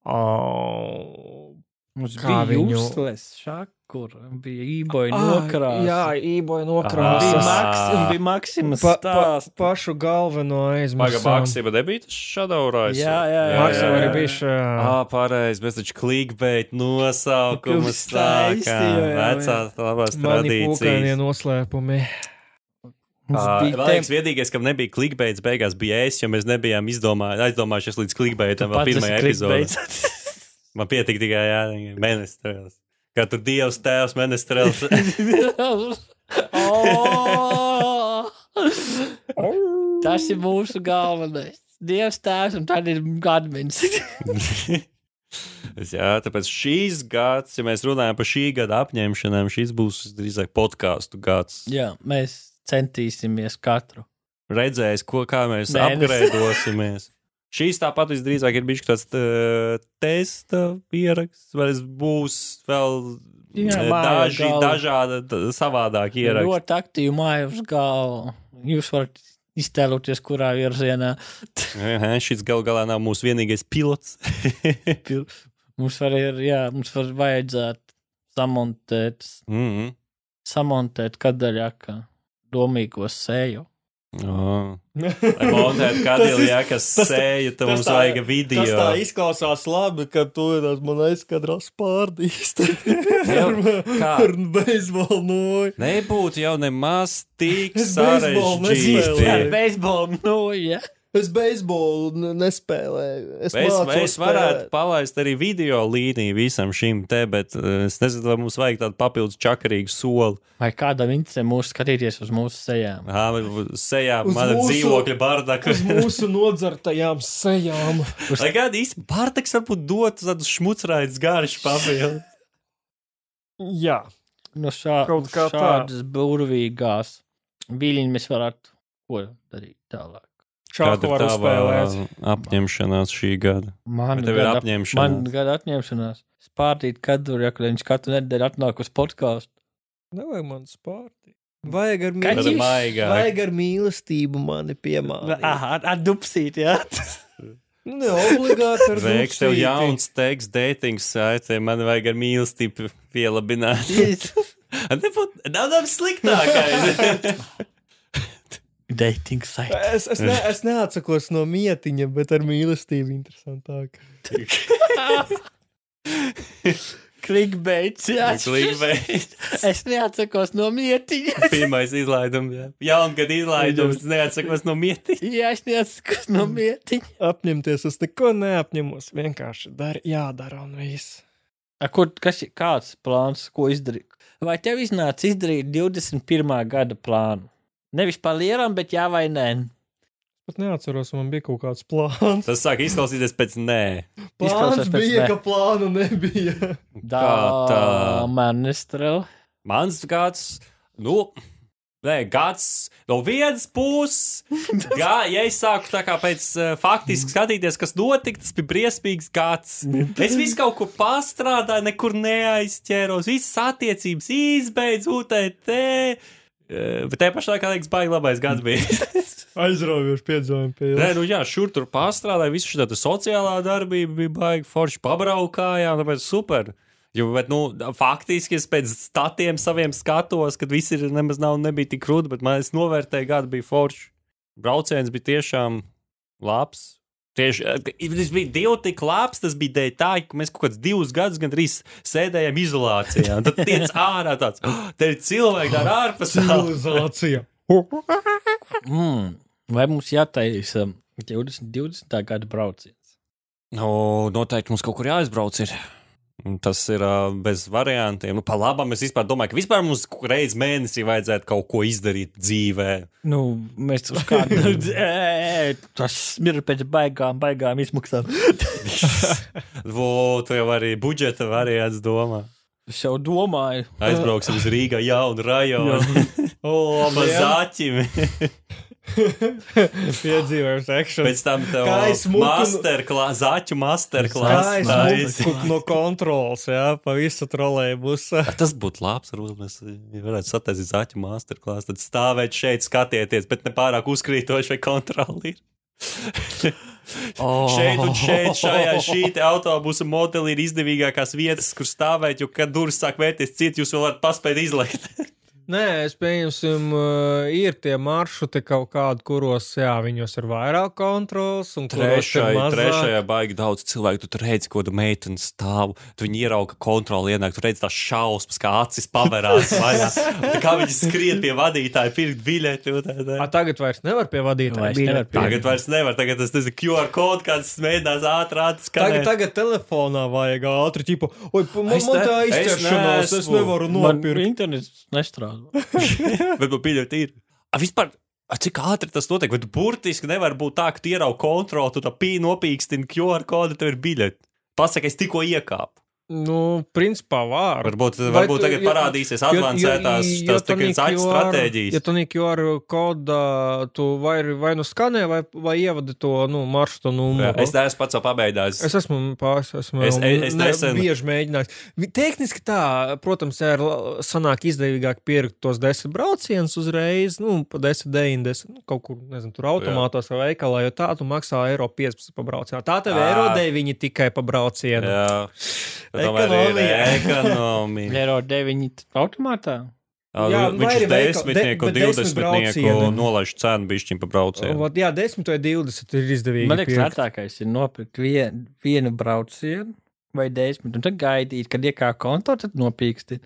S3: Uh,
S2: Mums
S3: Kā
S2: bija
S3: viņu-
S2: jūslis, šakur, bija īboja nokrāsa.
S3: Jā, īboja
S2: Un
S3: nokrāsas.
S2: bija. Maks, un bija Maksimas
S3: Pa, pa,
S2: stāsts.
S3: pašu galveno
S1: Paga
S3: aizmirsu.
S1: Maksima nebija tas šadaurājs.
S2: Jā, jā, jā.
S3: Maksim arī bija šajā.
S1: Ah, pareizi, mēs taču klikbeit nosaukumu
S2: jā,
S1: Vecās labās
S3: Mani pūkainie
S1: tradīcijas.
S3: noslēpumi.
S1: Uh,
S2: bija
S1: man liekas, vienīgais, kam nebija klikbeits, beigās bija es, jo mēs nebijām izdomājuši, aizdomājušies līdz klikbeitam vēl pirmajā epizodē. Man pietika tikai jā, menestrēls. Kā tur dievs tēvs menestrēls.
S2: oh! Tas ir mūsu galvenais. Dievs tēvs un tad ir gadmins.
S1: jā, tāpēc šīs gads, ja mēs runājam par šī gada apņemšanām, šis būs drīzāk podkāstu gads.
S2: Jā, mēs centīsimies katru.
S1: Redzēs, ko, kā mēs apgrēdosimies. Šīs tāpat visdrīzāk ir bijis tāds uh, testa ieraksts, vai būs vēl
S2: Jā,
S1: daži, dažādi t- savādāk ieraksti.
S2: Ļoti aktīvi māju uz galvu. Jūs varat iztēloties, kurā virzienā.
S1: Šis gal galā nav mūsu vienīgais pilots.
S2: Pil- Mums var, ir, jā, mums var vajadzētu samontēt,
S1: mm -hmm.
S2: samontēt kadaļākā domīgo seju.
S1: oh. Lai montētu kadiljā, kas sēja, tad mums vajag video.
S3: Tas tā izklausās labi, ka tu esi man.
S1: Jau, kā?
S3: Ar beisbolu noju.
S1: Nebūtu jau nemaz tik
S3: Es beisbolu nespēlēju.
S2: Jā,
S1: sarežģīti.
S2: Nu, jā.
S3: Es beisbolu nespēlēju. Es, mācos
S1: mēs varētu
S3: spēlēt.
S1: palaist arī video līniju visam šim te, bet eh, es nezinu, vai mums vajag tādu papildus čakarīgu soli.
S2: Vai kādam interesē mūsu skatīties uz mūsu sejām?
S1: Aha, sejā mana
S3: mūsu-
S1: dzīvokļa bardaka.
S3: Uz mūsu nodzertajām sejām.
S1: Lai gan īsti bardaks varbūt dot tādu šmucraitas garšu papildu.
S3: Jā,
S2: No šā,
S3: Kaut kā tā.
S2: šādas burvīgās viļņas mēs varētu ko darīt tālāk.
S3: Šādu var uzspēlēt.
S1: apņemšanās šī gada?
S2: Man
S1: Vai tev ir
S2: gada-
S1: apņemšanās?
S2: Man gada atņemšanās. Spārdīt kadru, ja viņš katru nedēļu atnāk uz podkāstu.
S3: Nevajag man spārti. Vajag ar,
S1: maigāk.
S3: vajag ar mīlestību mani piemānīt.
S2: Aha, atdupsīt, jā.
S3: Nu, ne obligāti ar
S1: Veiks tev
S3: dupsīti.
S1: jauns teksts, datings saitē, man vajag ar mīlestību pielabināt. Nav nav sliktākais.
S2: Dating site.
S3: Es, es, ne, es neatsakos no mietiņa, bet ar mīlestību interesantāk.
S2: Clickbaits, jā.
S1: Clickbait.
S2: Es neatsakos no mietiņa.
S1: Pirmais izlaidums, jā. Jaungada izlaidums, neatsakos no mietiņa.
S2: Jā, es neatsakos no mietiņa.
S3: Apņemties es neko neapņemos. Vienkārši dar, jādara un viss.
S2: A, Kur, kas ir kāds plāns, ko izdarīt? Vai tev iznāca izdarīt 21. gada plānu? Nevis par lielam, bet jā vai nē.
S3: Pat neatceros, man bija kaut kāds plāns.
S1: Tas sāk izklausīties pēc nē.
S3: Plāns
S2: pēc
S3: bija,
S2: ne.
S3: ka plānu nebija.
S2: Tā,
S1: tā?
S2: Manestrela.
S1: Mans gads, nu, nē, gads no vienas puses. Gā, ja es sāku tā kā pēc uh, faktiski skatīties, kas notika, tas bija briesmīgs gads. Es visu kaut kur pastrādāju, nekur neaizķēros, visas attiecības izbeidzu, UTT. Uh, bet tajā pašā laikā, liekas, baigi labais gads bija.
S3: Aizraujoši piedzīvojumi pie
S1: Nē, nu jā, šur tur pārstrādāja, visu šī sociālā darbība bija baigi forši pabraukājām, tāpēc super. Jo, bet, nu, faktiski es pēc statiem saviem skatos, kad viss ir nemaz nav, nebija tik krūti, bet man es novērtēju, gadu bija forši. Brauciens bija tiešām labs. Tieši, eh, tas bija divi tik labs, tas bija dēļ tā, ka mēs kaut kādus divus gadus gandrīz sēdējām izolācijā. Un tad tiec ārā tāds, oh, te ir cilvēki ar ārpasauli.
S3: civilizācija.
S2: Mm. Vai mums jātaisa 20, 20. gada brauciens?
S1: No, noteikti mums kaut kur jāizbrauc. Ir. Tas ir uh, bez variantiem. Nu, pa labam es domāju, ka vispār mums reiz mēnesī vajadzētu kaut ko izdarīt dzīvē.
S2: Nu, mēs kādu Ē, tas ir pēc baigām, baigām izmaksām.
S1: Vo, tu jau arī budžeta variants domā.
S2: Es jau domāju,
S1: Aizbrauksim uz Rīgā jaunu rajonu.
S3: O,
S1: Pa zaķim.
S3: Piedzīvojums, ekšana.
S1: Pēc tam tev masterklās, zaķu masterklās. taisi.
S3: mūku no kontrols, jā, pa visu trolēbusu.
S1: Tas būtu labs, varbūt mēs varētu sataisīt zaķu masterklās, tad stāvēt šeit, skatieties, bet ne pārāk uzkrītoši vai kontroli.
S2: oh.
S1: Šeit un šeit, šajā šī autobusa modelī ir izdevīgākās vietas, kur stāvēt, jo, kad durvis sāk vērties ciet, jūs vēl varat paspēt izlaikt.
S3: Nē, es pieņemsim, uh, ir tie maršruti kaut kādi, kuros, jā, viņos ir vairāk kontrols un
S1: Trešai,
S3: mazāk.
S1: trešajā baigi daudz cilvēku. Tu tur redzi, ko tu meiteni stāv. Tu viņi ierauga kontroli ienāk, tu redzi tās šausmas, kā acis pavērās. Tā kā viņi skrien pie vadītāja, pirkt biļeti. tā, tā.
S3: A, tagad vairs nevar pie vadītāja.
S2: Vairs nevar pie-
S1: Tagad vairs nevar, tagad tas ir QR kods, kāds mēģinās ātri
S3: Tagad,
S1: atskatīt.
S3: tagad telefonā vajag ātri, tipo, oi, pa- man,
S1: Es
S3: man
S1: ne-
S3: tā
S1: es
S3: izķeršanās, es,
S1: neesmu.
S3: nevaru
S2: man
S3: nopirkt.
S2: internets nestrādā.
S1: Bet man biļeti ir. A, vispār, a, cik ātri tas notiek? Tu burtiski nevar būt tā, ka tu ieraugi kontroli, tu tā pī nopīkstini QR kodu, tev ir biļeti. Pasaka, es tikko iekāpu.
S3: Nu, principā var.
S1: Varbūt, varbūt
S3: tu-
S1: tagad
S3: jo-
S1: parādīsies advancētās
S3: tu
S1: tagad zaķu
S3: QR
S1: stratēģijas.
S3: Ja tu nīk QR kodā, tu vai, vai nu skanē, vai, vai ievadi to nu, maršrutu numuru.
S1: Es neesmu pats jau pabeigājis.
S3: Es esmu pāris, esmu
S1: Es- es- es
S3: ne-
S1: nesen-
S3: bieži mēģinājis. Tehniski tā, protams, ir sanāk izdevīgāk pirkt tos desmit braucienus uzreiz, nu, pa 10, 90, nu, kaut kur, nezinu, tur automātos vai veikalā, jo tā tu maksā eiro 15 pa braucienu. Tā tev eiro 9 tikai pa braucienu.
S1: Jā,
S3: Ekonomija.
S1: ekonomija.
S2: Eiro 9 automātā.
S1: Jā,
S3: Jā,
S1: viņš
S3: veikal-
S1: desmitnieku,
S3: de- desmit
S1: divdesmitnieku nolaiž cenu bišķiņu pa braucienu.
S3: Vat, jā, 10 vai 20 ir izdevīgi.
S2: Man liekas, lētākais ir nopirkt vien, vienu braucienu vai desmit, un tad gaidīt, kad iekā konto, tad nopīksti.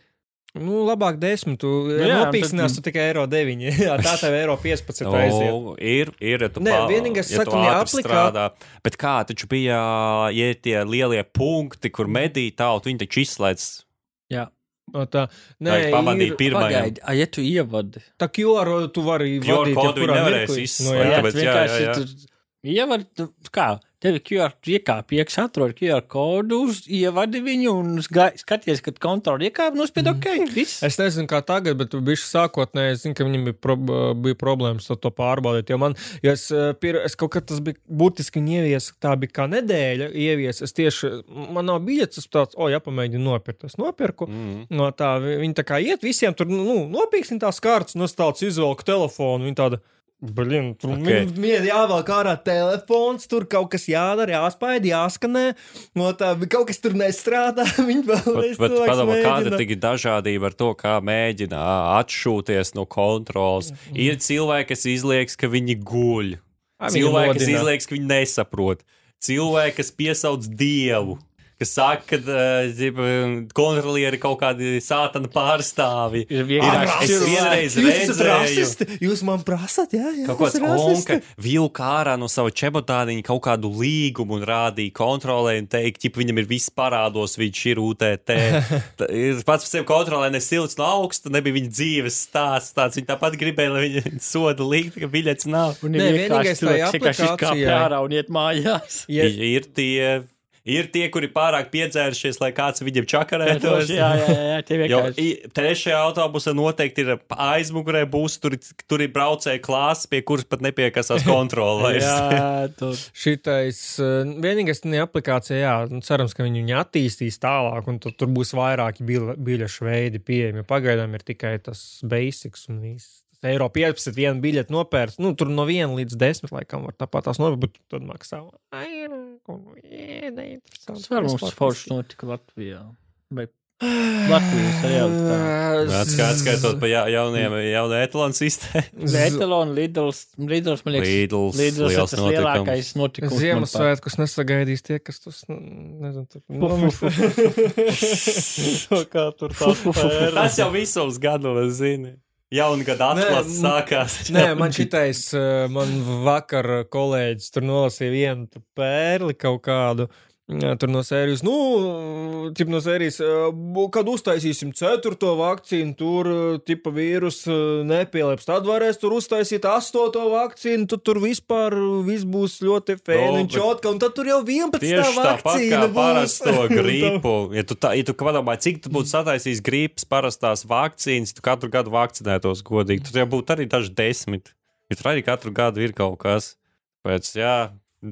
S3: Nu, labāk 10. Tu
S2: Nu
S3: jā,
S2: jā,
S3: nopīkstinās,
S2: tad-
S3: tu tikai eiro 9. Jā, tā tev eiro 15 aiziet.
S1: O, ir, ir, ja tu,
S3: Nē,
S1: pa-
S3: vienīgais,
S1: ja
S3: saku,
S1: ātri
S3: aplikā-
S1: strādā. Bet kā taču bija, ja tie lielie punkti, kur medī tautu, viņi taču izslēdz.
S3: No tā, nē,
S1: Nē, pavadīt
S3: ir,
S1: pirmajam.
S2: Pagaidi, a, ja tu ievadi.
S3: tā QR tu vari
S1: QR
S3: vadīt,
S1: kodu viņi nevarēs izslēgt.
S3: Nu,
S1: Jā,
S3: jā.
S2: vienkārši
S1: jā, jā.
S2: tur Ievad, tu- kā, tev ir QR, tu iekāpi iekšā, atrod QR kodu, ievadi viņu un skaties, kad kontroli iekāpi, nospied OK, viss.
S3: Es nezinu, kā tagad, bet bija sākotnēji, es zinu, ka viņam bija, pro, bija problēmas ar to pārbaudīt. Jo man, jo es, eh, pir, es kaut kad tas bija būtiski ievies, tā bija kā nedēļa ievies. Es tieši, man nav biļets, es tāds, o, jāpamēģina nopirkt. Es nopirku.
S1: Mm.
S3: No tā, vi- viņi tā kā iet visiem tur, nu, nopīksim tās kārtas, no tāds izvelku telefonu. Viņi tāda, Blin, tur
S1: Ok.
S3: okay. jāvelk ārā telefons, tur kaut kas jādara, jāspēj, jāskanē. No tā, kaut kas tur nestrādā.
S1: Bet,
S3: vēlreiz
S1: padomā, kāda ir dažādība ar to, kā mēģina atšūties no kontrols. Ir cilvēki, kas izliekas, ka viņi guļ. Cilvēki, kas
S3: modina.
S1: izliekas, ka viņi nesaprot. Cilvēki, kas piesauc dievu. Kas saka, ka uh, kontrolieri kaut kādi sātana pārstāvji.
S2: Ir vienkārši
S1: es vienreiz redzēju,
S3: jūs man prasat, jā, jā.
S1: Kaut kāds onka vilka ārā no sava čemotāniņa kaut kādu līgumu un rādīja kontrolē un teikt, ka viņam ir viss parādos, viņš ir UTT. Tā ir pats par sevi kontrolē, ne silts no augsta, nebija viņa dzīves stāsts tāds. Viņa tāpat gribēja, lai viņa soda likt, ka biļets nav.
S2: Un vienkārši
S3: vienīgais
S2: cilvēks, kas izkāpj
S3: aplikācijā-
S2: ārā un iet mājās.
S3: Ja,
S1: ir tie. Ir tie, kuri pārāk piedzērušies, lai kāds viņiem čakarētos.
S2: Jā, jā, jā, tie
S1: Jo
S2: vienkārši.
S1: i- trešajā autobusā noteikti ir aizmugurē būs, tur, tur ir braucēja klāsts, pie kuras pat nepiekasās kontrole. vairs.
S2: Jā, tur.
S3: Šitais eh, vienīgais ne aplikācija, jā, nu, cerams, ka viņi viņu attīstīs tālāk, un tur, tur būs vairāki biļešu veidi pieejami. Pagaidām ir tikai tas basics un viss. Eiro 15, viena biļete nopērts. Nu, tur no 1 līdz 10, laikam, var tāpat tās nopērkt, bet tad maksā. Vairāk, un neinteresanti.
S2: Tas var mums forši notika Latvijā. Vai Latvijas realitāte.
S1: Atskait, skaitot pa ja, jauniem, jaunu etalonu sistēmu.
S2: Etalona, Lidls, Lidls, man liekas,
S1: Lidls,
S2: Lidls ir
S1: liels
S2: tas
S1: notikums.
S2: lielākais notikums.
S3: Ziemassvētkus nesagaidīs tie, kas tos nu, nezinu, tur nu, kā tur tā
S1: Tas jau visos gados zini. Jaunu gadu atklāts sākās.
S3: Nē, man šitais, eh, man vakar kolēģis tur nolasīja vienu pērli kaut kādu. Jā, Tur no sērijas, nu, tip no sērijas, kad uztaisīsim ceturto vakcīnu, tur ā, tipa vīrus ā, nepielips. Tad varēs tur uztaisīt astoto vakcīnu, tad tur vispār viss būs ļoti fēni un
S1: bet-
S3: čotka, un tad tur jau 11.
S1: Tieši tāpat kā
S3: vakcīna būs.
S1: parasto gripu. Ja tu, tā, ja tu padomā, cik tu būtu sataisījis gripas parastās vakcīnas, tu katru gadu vakcinētos godīgi, tad jau būtu arī daži desmit. Ja tur arī katru gadu ir kaut kas. Pēc, jā,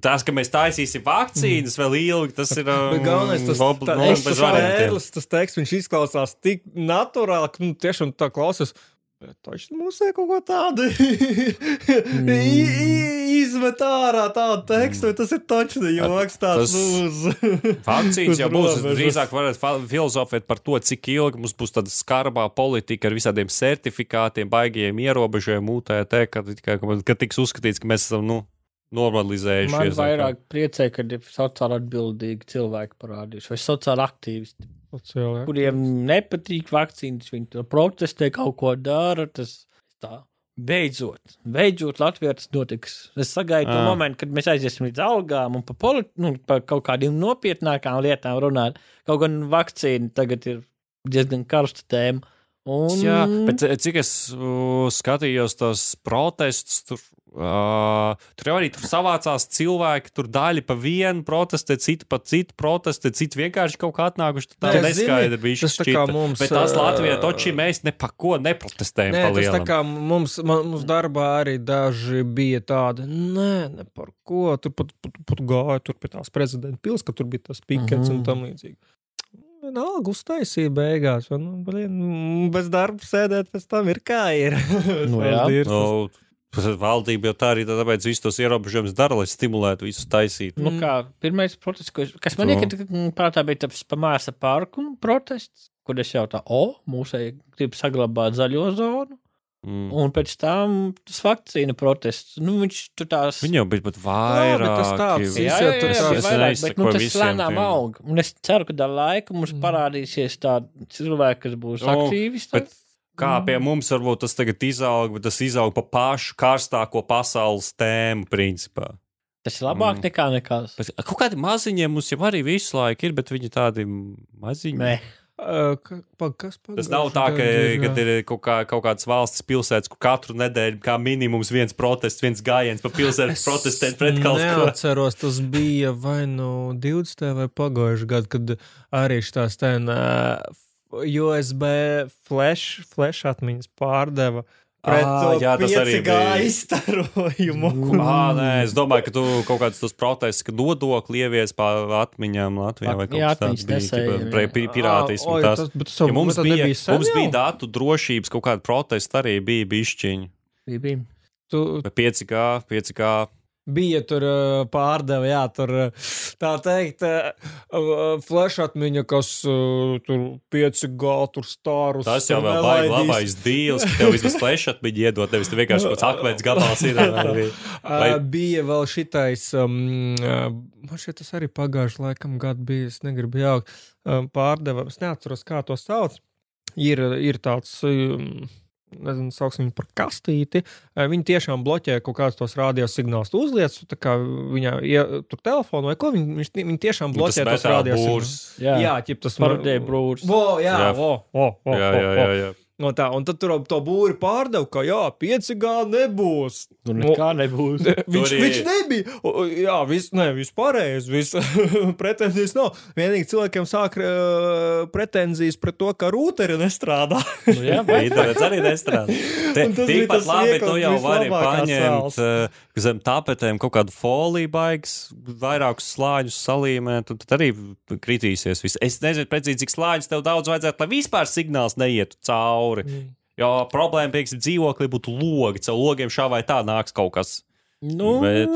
S1: tas, ka mēs taisīsim vakcīnas vēl ilgi, tas ir. Um,
S3: Bet galvenais tas,
S1: nu,
S3: tas, tas,
S1: variantiem.
S3: ērlis, tas teksts, viņš izklausās tik naturāli, ka nu, tiešām tā klausās. Taču mums ir kaut ko tādu
S1: Mm.
S3: Izmet ārā tādu tekstu, vai tas ir taču joks tāds uz.
S1: Vakcīnas
S3: uz
S1: jau būs. Drīzāk varētu filozofēt par to, cik ilgi mums būs tāda skarbā politika ar visādiem certifikātiem, baigiem ierobežojumiem, UTT, kad, kad, kad tiks uzskatīts, ka mēs esam nu,
S2: Man
S1: normalizējušies.
S2: vairāk priecē, ka ir sociāli atbildīgi cilvēki parādījuši, vai sociāli aktīvisti,
S3: Sociāli,
S2: kuriem nepatīk vakcīnas, viņi protestē, kaut ko dara. Tas tā. Beidzot, beidzot, Latvijā tas notiks. Es sagaidu to
S1: Ah.
S2: momentu, kad mēs aiziesim līdz algām un par, poli- nu, par kaut kādām nopietnākām lietām runāt. Kaut gan vakcīna tagad ir diezgan karsta tēma. Un...
S1: Jā, bet eh, cik es uh, skatījos tos protestus, tur, uh, tur jau arī tur savācās cilvēki, tur daļa pa vienu protestē, cita pa citu protestē, citi vienkārši kaut kā atnākuši. Tā
S3: Nē,
S1: neskaidra bija
S3: tas tā kā mums,
S1: Bet tās Latvijā toči mēs ne pa ko neprotestējam.
S3: Nē, tas tā kā mums, man, mums darbā arī daži bija tādi, nē, ne par ko. Tur pat, pat, pat gāja tur pie tās prezidenta pils, ka tur bija tas pikets mm -hmm. un
S2: Mhm.
S3: tam līdzīgi. Vienalga uztaisīja beigās. un, Nu, blin, bez darba sēdēt pēc tam ir kā ir.
S2: Nu jā.
S3: Tas-
S1: Nu, Valdība jau tā arī tāpēc visus tos ierobežojumus dara, lai stimulētu visus taisīt.
S2: Nu, kā pirmais protests, ko es, kas man
S1: Nu.
S2: iekrita mm, prātā, bija tas pamāsa parku protests, kur es jau tā, o, mūsēji grib saglabāt zaļo zonu,
S1: Mm.
S2: un pēc tam tas vakcīna protests. Nu, viņš tur tās.
S1: Viņi jau bija pat
S3: Jā,
S1: vairāk.
S3: bet tas tāds
S2: Jā, jā, jā, jā, jā
S1: es
S2: vairāk, bet nu, tas lēnām aug. Un es ceru, ka ar laiku mums
S3: Mm.
S2: parādīsies tādi cilvēki, kas būs
S1: Nu,
S2: aktīvisti.
S1: Bet kā pie mums varbūt tas tagad izaug, bet tas izaug pa pašu karstāko pasaules tēmu principā.
S2: Tas ir labāk
S1: Mm.
S2: nekā nekas.
S1: Bet kaut kādi maziņi mums jau arī visu laiku ir, bet viņi tādi maziņi.
S2: Nē.
S3: Ā, ka- pa- Kas
S1: Tas nav tā, ka, kad ir kaut, kā, kaut kādas valsts pilsētas, kur katru nedēļu kā minimums viens protests, viens gājiens pa pilsētu protestēt pret kaut ko.
S3: Neatceros, tas bija vai nu 20. vai pagājušajā gadā, kad arī šīs uh, USB flash, flash atmiņas pārdeva pret
S1: Ā,
S3: to
S1: jā, tas arī
S3: 5G
S1: bija.
S3: izstarojumu.
S1: Ah, nē, es domāju, ka tu kaut kādus tos protestus, ka nodokli ievies pa atmiņām Latvijā vai kaut kas tāds bija.
S2: nesēja,
S1: tipa, pre-
S2: jā.
S1: pi- Pirātismu. Tas. Ja mums, bija, mums bija datu drošības kaut kāda protesta arī bija bišķiņi.
S2: Bija, bija.
S3: Tu,
S1: Vai 5G, 5G.
S3: Bija tur uh, pārdeva, jā, tur uh, tā teikt, uh, flash atmiņa, kas tur 5G, tur stārus.
S1: Tas jau vēl baigi labais dīls, ka tev vismaz flešat bija iedot, nevis tev vienkārši kaut kāds akmens gabals ir. vai-
S3: Vai... Bija vēl šitais, um, man šķiet, tas arī pagājušajā laikam gadu bija, es negribu jaukt, um, pārdeva, es neatceros, kā to sauc. Ir, ir tāds, um, nezinu, sauksim viņu par kastīti. Uh, Viņi tiešām bloķē kaut kādus tos radiosignālus. Tu uzliec, tā kā viņā ja, tur telefonu vai ko, viņi, viņi tiešām
S1: Nu, tas
S3: bloķē tos radiosignālus.
S2: Jā,
S3: Jā, ķip tas
S2: Parodēja brūrs.
S3: Vo, jā,
S1: Jā.
S3: vo, vo, vo,
S1: Jā, jā, jā. jā.
S3: No tā, un tad tur to būri pārdeva, ka jā, 5G nebūs.
S2: Tur nekā nebūs.
S3: Viņš,
S1: Tur ir-
S3: viņš nebija. Jā, viss ne, vis pareizi. Viss pretenzijas nav. Vienīgi cilvēkiem sāk uh, pretenzijas pret to, ka rūteri nestrādā.
S2: Nu, jā?
S1: Internets arī nestrādā. Te-
S3: Un tas bija
S1: Tikpat
S3: tas
S1: labi, tu jau vari paņemt uh, zem tapetēm kaut kādu foliju baigs, vairākus slāņus salīmēt, un tad arī kritīsies. Viss. Es nezinu precīzi, cik slāņus tev daudz vajadzētu, lai vispār signāls neietu cauri. Jo problēma, piemēram, dzīvoklī būtu logi. Caur logiem šā vai tā nāks kaut kas.
S2: Nu,
S1: Bet-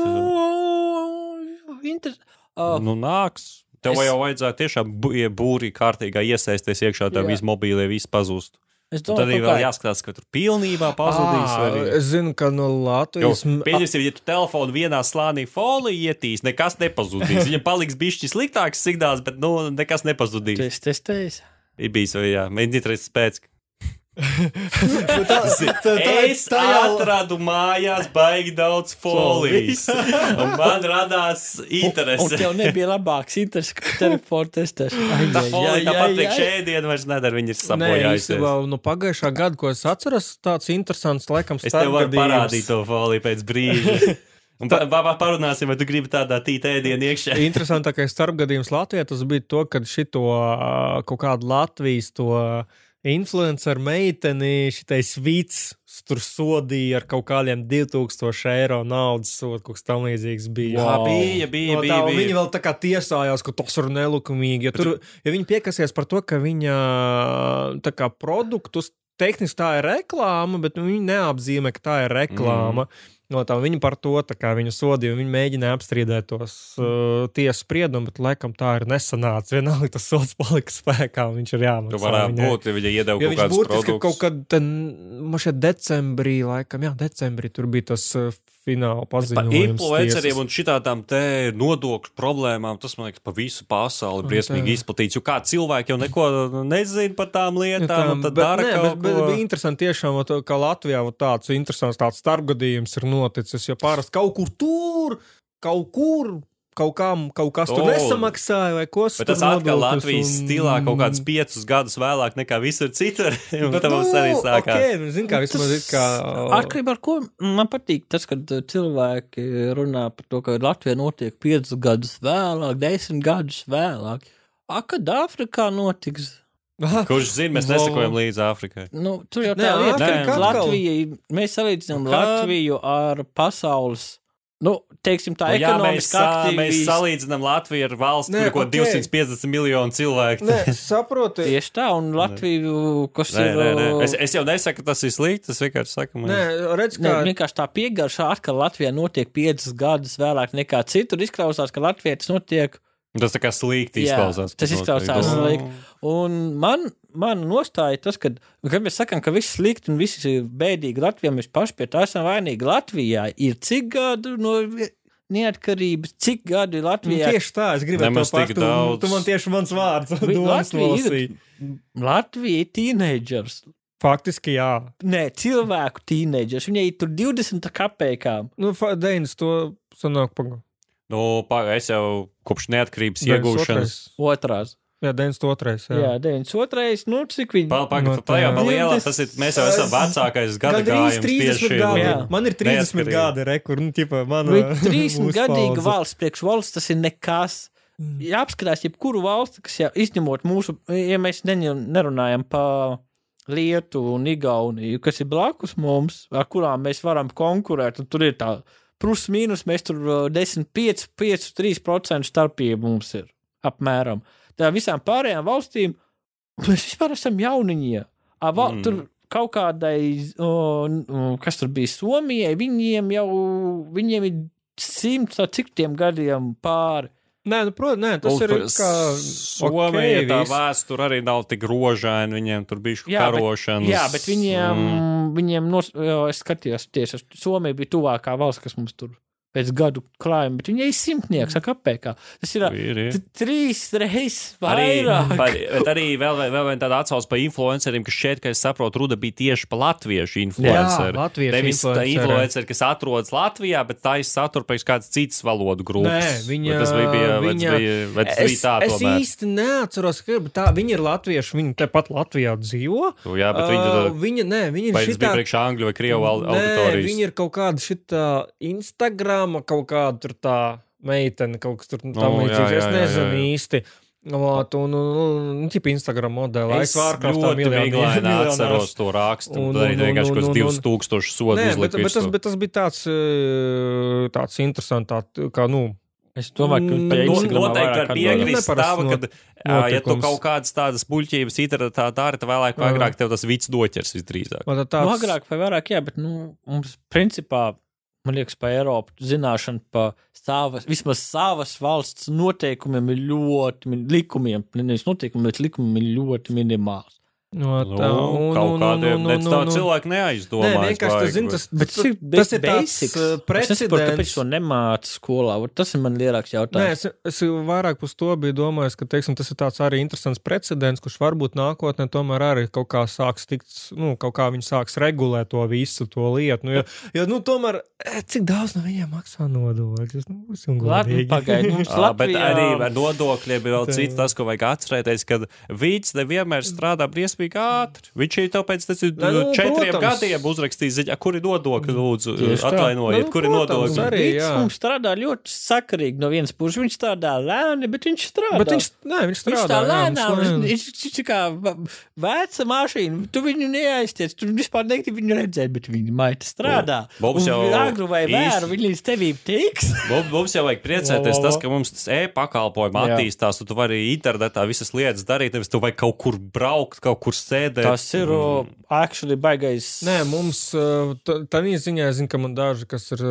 S2: inter... uh,
S1: Nu, nāks. Tev
S2: Es-
S1: jau vajadzētu tiešām būrī kārtīgā iesaisties iekšā,
S2: Jā.
S1: viss mobīlie viss pazūst.
S2: es
S1: Un tad
S2: domāju,
S1: vēl
S2: ka
S1: jāskatās, ka tur pilnībā pazudīs. vai arī-
S3: es zinu, ka no Latvijas.
S1: Pieņemsim, ja tu telefonu vienā slānī foliju ietīs, nekas nepazudīs. Viņam paliks bišķi sliktāks signāls, bet nu, nekas nepazudīs.
S2: tas testējas.
S1: Ir bijis, vai jā, mēģiniet redzēt pēc.
S3: Nu, tā, tā, tā,
S1: Es
S3: tā jau
S1: atradu mājās baigi daudz folijas. Un man radās
S2: Un
S1: interese.
S2: tev nebija labāks interesi, ka telefonu. Ai,
S1: Tā folija tāpat
S2: ai.
S1: šēdiena vairs nedara, viņi ir
S3: Nē,
S1: sabojājusies.
S3: īstenībā no pagājušā gada, ko es atceros, tāds interesants, laikam,
S1: Es tev varu
S3: starpgadījums.
S1: parādīt to foliju pēc brīža. Un pa, pa, pa, parunāsim, vai tu gribi tādā tītā ēdienā iekšā.
S3: Interesantākais starpgadījums Latvijā tas bija to, kad šito kaut kādu Latvijas to influenceru meiteni šitais vīts tur sodīja ar kaut kādiem 2000 eiro naudas sodu, kaut kas tam līdzīgs bija.
S1: Jā,
S2: Wow.
S1: bija, bija,
S3: No tā,
S1: bija. bija.
S3: Viņa vēl tā kā tiesājās, ka tas ir nelikumīgi. Ja, tur, ja viņi piekasies par to, ka viņa kā produktus tehniski tā ir reklāma, bet viņi neapzīmē, ka tā ir reklāma. Mm. No tā viņa par to viņu sodīja, viņa mēģināja apstrīdēt tos uh, tiesas spriedumus, bet laikam tā ir nesanāca. Vienalga tas sods palika spēkā, un viņš ir jāmaksā.
S1: Tu varētu
S3: viņai.
S1: būt, ja viņa iedeva
S3: Jo
S1: kaut kādus produktus.
S3: kaut kad, ten, man šeit decembrī, laikam, jā, decembrī tur bija tas fināla
S1: Par
S3: paziņojums.
S1: influenceriem
S3: tiesas.
S1: un šitādām te nodokļu problēmām, tas, man liekas, pa visu pasauli briesmīgi izplatīts. Jo kā cilvēki jau neko nezina par tām lietām,
S3: Tā,
S1: un tad
S3: bet,
S1: dara
S3: nē,
S1: kaut
S3: bet, bet
S1: ko.
S3: bija interesanti tiešām, ka Latvijā tāds interesants tāds starpgadījums ir noticis, jo parasti kaut kur tur, kaut kur, kaut, kam, kaut kas tur
S1: O.
S3: nesamaksāja vai ko
S1: Bet tas atkal Latvijas stilā kaut kādus piecus gadus vēlāk nekā visur citur. Un
S3: Bet,
S1: tad mums arī sākās.
S3: Okay, nu, zin, kā, vismaz,
S2: Tas
S3: kā,
S2: Atkarībā no ko man patīk, tas, kad uh, cilvēki runā par to, ka Latvija notiek piecus gadus vēlāk, desmit gadus vēlāk. A, kad Āfrikā notiks?
S1: Kurš zina, mēs nesakojam līdzi Āfrikai.
S2: Nu, tur jau tā lieta, ka Latvija, mēs salīdzinām? Latviju ar pasaules, nu, teiksim tā,
S1: Nu, jā, mēs,
S2: ekonomiski
S1: sā, mēs salīdzinām Latviju ar valsts,
S3: Nē,
S1: kur ir
S3: okei.
S1: 250 miljonu cilvēku.
S3: Nē, saproti.
S2: Tieši tā, un Latviju, kas
S1: Nē,
S2: ir.
S1: nē, nē.
S2: uh,
S1: Es, es jau nesaku, ka tas ir slikti. Es vienkārši saku, man...
S3: Nē, redz,
S2: Nē,
S3: kā.
S2: vienkārši tā piegarša, ka Latvijā notiek piecus gadus vēlāk nekā citur. Izklausās, ka Latvijā tas notiek
S1: tas tā kā slikti
S2: Jā,
S1: izklausās.
S2: tas
S1: ka
S2: izklausās
S1: notiek.
S2: slikti. Un man, man nostāja tas, ka, kad mēs sakām, ka viss ir slikti un viss ir bēdīgi Latvijā, mēs paši pie tā esam vainīgi. Latvijā ir cik gadu no neatkarības, cik gadi
S3: Nu,
S2: Latvijā
S3: tieši tā, es gribēju to pašu. Tu,
S1: daudz.
S3: tu man tieši mans vārds domas
S2: Latvija ir- ir teenagers.
S3: Faktiski jā.
S2: Nē, cilvēku teenagers. Viņai ir tur 20 kapekām.
S3: Nu, Deinis to sanāk pagaidām.
S1: Nu, pa, es jau kopš neatkarības iegūšanas.
S2: Otrās.
S3: Jā, 92.
S2: Jā, jā 92. Nu, cik viņi.
S1: Pagaidām,
S3: No
S1: no tā jau
S3: tā.
S1: pa lielā.
S2: 20.
S1: Tas ir, mēs jau esam vecākais gada gājums
S3: 30
S1: tieši.
S3: gadi.
S2: Jā.
S3: Man ir 30
S1: Neatkarība.
S3: gadi, rekur, nu, tipa.
S2: Bet 30 gadīga valsts priekš valsts tas ir nekas.
S3: Mm.
S2: Ja apskatās jebkuru valsti, kas jau izņemot mūsu, ja mēs neņem- nerunājam par Lietuvu un Igauniju, kas ir blakus mums, ar kurām mēs varam konkurēt, un tur ir tā plus mīnus, mēs tur uh, 10, 5, 5, 3% starpība mums ir apmēram. Tā visām pārējām valstīm mēs vispār esam jauniņie. A, val,
S1: Mm.
S2: Tur kaut kādai, o, kas tur bija Somijai, viņiem jau, viņiem ir simts, vai cik tiem gadiem pāri.
S3: Nē, nu, protams, nē, tas
S1: Un
S3: ir
S1: par
S3: kā.
S1: Somija
S3: okei,
S1: tā vēsture arī nav tik rožaina. Viņiem tur bija
S2: Jā, bet-
S1: karošanas.
S2: Jā, bet viņiem,
S1: Mm.
S2: mm. viņiem nos, jo, es skatījos, tieši Somija bija tuvākā valsts, kas mums tur pēc gadu klājuma, bet viņai ir simtnieks, apēkā. Tas ir,
S1: Ir, ir.
S2: trīs reizes
S1: Arī,
S2: vairāk.
S1: par, bet arī vēl, vēl, vēl viena tāda atsauce par influenceriem, kas šeit, kā es saprotu, Ruda bija tieši par latviešu influenceru.
S3: latviešu
S1: Nevis tā
S3: influenceri.
S1: kas atrodas Latvijā, bet tā ir satura pēc kādas citas valodu grupas.
S3: Nē, viņa-
S1: Vai tas bija, bija, vai
S3: viņa-
S1: bija, vai tas
S3: Es,
S1: bija tā
S3: es
S1: tomēr.
S3: īsti neatceros, ka tā, viņi ir latvieši. Viņi tepat Latvijā dzīvo.
S1: Nu, Jā, bet viņi
S3: Uh, viņa, nē, viņi ir
S1: vai tas bija
S3: šitā,
S1: priekš angļu vai krievu au-
S3: Nē,
S1: auditorijas?
S3: viņi ir kaut kāda šitā Instagrama, kaut kāda tur tā meitene, kaut kas tur tam
S1: Nu, jā,
S3: līdzīgs. Es
S1: jā, jā,
S3: nezinu
S1: jā, jā.
S3: īsti. Ot, un, un, un, un tipa Instagram modeli.
S1: Es ļoti vieglāni atceros to rakstu.
S3: Un-
S1: Un
S3: un- un-
S1: vienkārši kaut kāds 2000 sodu
S3: Nē, bet, tas, bet tas bija tāds, eh, tāds interesants, tā, kā, nu,
S2: Es domāju, ka
S3: Mm,
S2: pie
S3: nu,
S2: Instagramā
S1: Noteikti var piekrist tam, ka, ja tu kaut kādas tādas puļķības internetā dari, tad vēlāk vai agrāk tev tas vids doķers visdrīzāk.
S2: Nu,
S3: tāds,
S2: agrāk vai vairāk, jā, bet nu, mums principā, man liekas, pa Eiropu zināšana pa savas, vismaz savas valsts noteikumiem ir ļoti, likumiem, nevis noteikumiem, bet likumiem ir ļoti minimāls.
S3: No,
S1: Nu,
S3: tā, un-
S1: kaut
S3: un-
S1: kādiem
S3: un- un-
S1: nec tā
S3: un-
S1: cilvēki neaizdomā.
S3: Nē, vienkārši tas, zin, tas,
S2: Bet
S3: tas,
S2: cik
S3: tas ir
S2: basics?
S3: uh,
S2: Es nesaprotu, kāpēc
S3: precedents.
S2: to nemāca skolā. Tas ir man lielāks
S3: Nē,
S2: jautājums.
S3: es, es vairāk par to biju domājis, ka teiksim, tas ir tāds arī interesants precedents, kurš varbūt nākotnē tomēr arī kaut kā sāks tikt, nu, kaut kā viņi sāks regulēt to visu to lietu. Nu, jo, jo, nu, tomēr, eh, cik daudz no viņiem maksā nodokļus? Nu, būsim
S2: Labi,
S3: godīgi.
S2: pagaidi. Mums
S1: Jā, bet
S2: Latvijā...
S1: arī ar nodokļiem ir vēl cits tas, ko vajag atcerēties, ka vīds nevienmēr strādā briesmīgi ātri. Viņš ir tāpēc, tas ir
S3: Nē, nu,
S1: četriem
S3: protams.
S1: gadiem uzrakstījis ziņā, kur ir nodokļi, lūdzu, atvainojiet,
S3: Nu,
S1: kur ir
S3: protams,
S1: nodokļi.
S3: arī. Jā.
S2: mums strādā ļoti sakarīgi no vienas puses. Viņš strādā lēni, bet viņš strādā.
S3: Bet viņš, nē, viņš
S2: Viņš
S3: strādā.
S2: tā
S3: jā,
S2: lēnām,
S3: viņš
S2: viņš viņš ir kā veca mašīna. Tu viņu neaiztiec, tu vispār negribi viņu redzēt, bet viņa maita strādā.
S1: Bobs
S2: Un
S1: jau
S2: agru vai vēru, viņa līdz tevīm tiks.
S1: Mums, jau vajag priecēties, tas, ka mums tas e-pakalpojums
S2: Jā.
S1: attīstās, un tu vari internetā visas lietas darīt, nevis tu vajag kaut kur braukt, kaut kur sēdēt.
S2: Tas ir mm. actually baigais.
S3: Nē, mums tādā ziņā, zinu, ka man daži, kas ir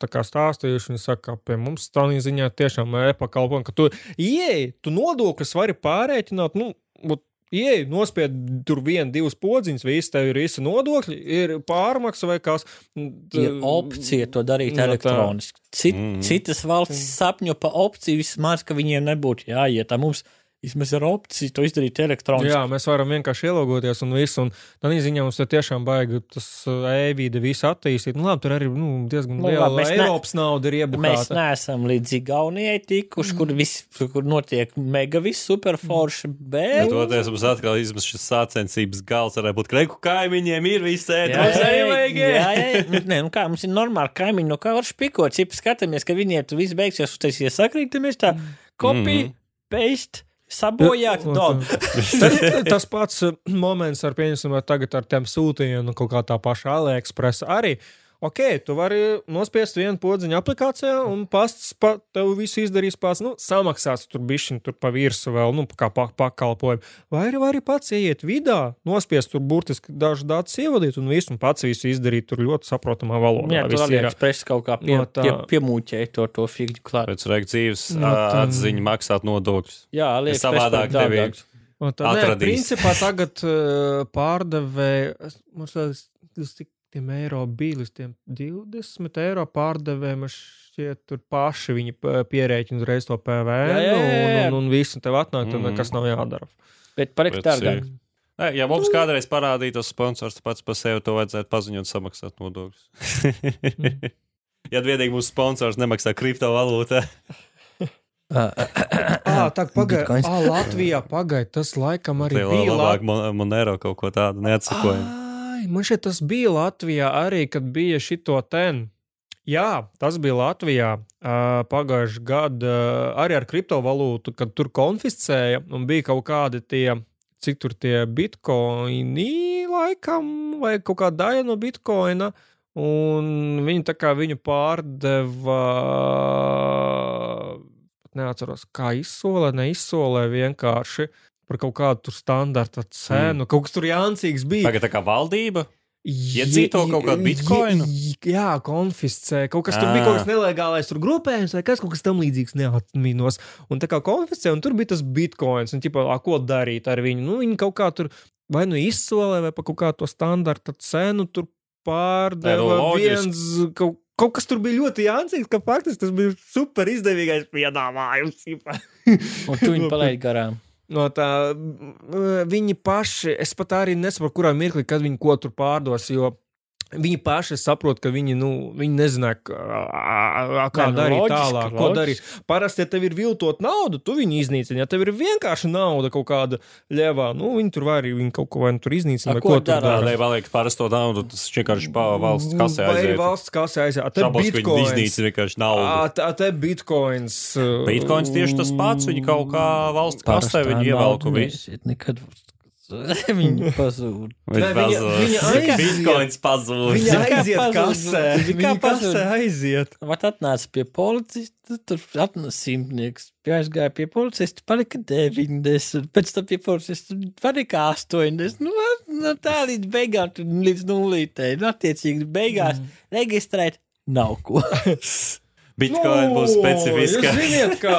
S3: tā kā stāstījuši, viņi saka, ka pie mums tādā ziņā tiešām e-pakalpojumi, ka tu ieej, tu nodokļus vari pārēķināt. Nu, Ieej, nospied tur vienu, divas podziņas, viss tev ir visi nodokļi, ir pārmaksa vai kas.
S2: ir opcija to darīt
S3: No tā.
S2: elektroniski. Cit,
S1: Mm.
S2: mm. Citas valstis sapņo pa opciju vismaz, ka viņiem nebūtu jāiet. Tā mums vismaz ir opcija to izdarīt elektroniski.
S3: Jā, mēs varam vienkārši ielogoties un visu. Un tādā ziņā mums tiešām baigi tas e-vīde visu attīstīt. Nu, labi, tur arī nu, diezgan
S2: Nu,
S3: liela
S2: labi, mēs ne-
S3: Eiropas nauda ir
S2: Mēs
S3: iebukāta.
S2: neesam līdz Igaunijai tikuši, kur, vis, kur notiek mega viss superforši, bet.
S1: Toties mums atkal izmet šis sācensības gals, varētu būt kreiku kaimiņiem, ir visi ēd,
S2: Jā, jā, jā, jā, jā. Nē, nu kā mums ir normāli kaimiņi, no kā var špikot. Ja skatāmies, ka viņiem tur viss beigsies, uztaisies sakrītamies tā, kopija,
S1: Mhm.
S2: paste, sabojāt,
S3: Un
S2: dod.
S3: tas, tas pats uh, moments ar, pieņemsim, tagad ar tiem sūtījumiem, nu, kaut kā tā paša AliExpress arī. Ok, tu vari nospiest vienu podziņu aplikācijā, un pasts pa, tev visu izdarīs pats. Nu, samaksās tur bišķiņu, tur pa virsmu vēl, nu, kā pa, pakalpojumu. Vai arī vari pats ieiet vidā, nospiest tur burtiski dažus datus ievadīt, un visu un pats visu izdarīt tur ļoti saprotamā valodā.
S2: Jā, arī
S3: ir-
S2: ekspress kaut kā pie,
S3: No tā.
S2: pie, piemūķēja to, to figņu klāt.
S1: Pēc vajag dzīves
S3: Nu, tā-
S1: atziņa maksāt nodokļus.
S2: Jā, liekas,
S1: savādāk tevi
S3: Un tā, nē, principā tagad uh, pārdevēja, es- mums tas līdz tik tiem eiro līdz tiem 20 eiro pārdevēja, man šķiet, tur paši viņi p- pierēķina uzreiz to PVN,
S2: Jā, jā, jā,
S3: un, un, un visu tev atnāk, tad
S1: Mhm.
S3: nekas nav jādara.
S2: Bet paliek
S1: Bet,
S2: dārgāk.
S1: Nē, ja mums kādreiz parādītos sponsors, pats par sevi to vajadzētu paziņot, samaksāt nodokļus. ja vienīgi mūsu sponsors nemaksā kriptovalūtā,
S3: Ah, tā pagaidi,
S2: Bitcoins.
S3: ah, Latvijā pagaidi, tas laikam arī
S1: tad
S3: bija.
S1: labāk Monero kaut ko tādu neatsakojam.
S3: Ai, man šeit tas bija Latvijā arī, kad bija šito ten. Jā, tas bija Latvijā uh, pagājušajā gadā uh, arī ar kriptovalūtu, kad tur konfiscēja un bija kaut kādi tie, cik tur tie bitkoini laikam, vai kaut kāda daļa no bitkoina. Un viņi tā kā viņu pārdeva, neatceros, kā izsolē, neizsolē vienkārši par kaut kādu standarta cenu. Mm. Kaut kas tur jāncīgs bija.
S1: Tagad tā kā valdība. Iedzīto kaut kādu bitkoinu?
S3: Jā, konfiscē. Kaut kas tur bija, kaut kas nelegālais, tur grupējums vai kas, kaut kas tam līdzīgs neatminos. Un tā kā konfiscē, un tur bija tas bitkoins, un a, ko darīt ar viņu? Nu, viņi kaut kā tur vai nu izsolē, vai pa kaut kādu to standarta cenu tur pārdeva.
S1: Nu,
S3: viens, kaut, kaut kas tur bija ļoti jāncīgs, ka faktiski tas bija super izdevīgais piedāvājums.
S2: Un tu viņu palaidi garām.
S3: No tā, viņi paši, es pat arī nesaprotu, kurā mirklī, kad viņi ko tur pārdos. Jo viņi paši saprot, ka viņi, nu, viņi nezina, kā,
S2: Nē, nu,
S3: darīt
S2: loģiski,
S3: tālāk. Ko
S2: loģiski.
S3: darīt. Parasti, ja tev ir viltot naudu, tu viņu iznīcini. Ja tev ir vienkārši nauda kaut kāda ļevā, nu, viņi tur var arī viņi kaut ko vai nu tur iznīcina. Vai
S2: ko
S3: ko tur
S2: dara?
S1: Lai paliek parasto naudu, tas vienkārši pa valsts kasē
S3: Vai
S1: aiziet.
S3: valsts kasē aiziet. A, Te bitcoins.
S1: iznīcina vienkārši
S3: A,
S1: naudu.
S3: tā te bitcoins. uh,
S1: Bitcoins tieši tas pats, viņi kaut kā valsts kasē, viņi ievelku visu.
S2: Nekad viņi pazūd.
S3: Viņa-
S1: pazūd.
S3: viņa aiziet.
S1: Bitcoins pazūd.
S3: Viņa aiziet kasē. Viņa kasē aiziet.
S2: Vat atnāca pie policista, tur atnāca simtnieks. Aizgāja pie policista, palika 90, pēc tam pie policista palika 80. Nu, nu tā līdz beigām, līdz nulītei. Nu, attiecīgi, beigās
S3: Mm.
S2: reģistrēt nav ko.
S1: Bitcoin būs specifiska.
S3: Jūs zināt, kā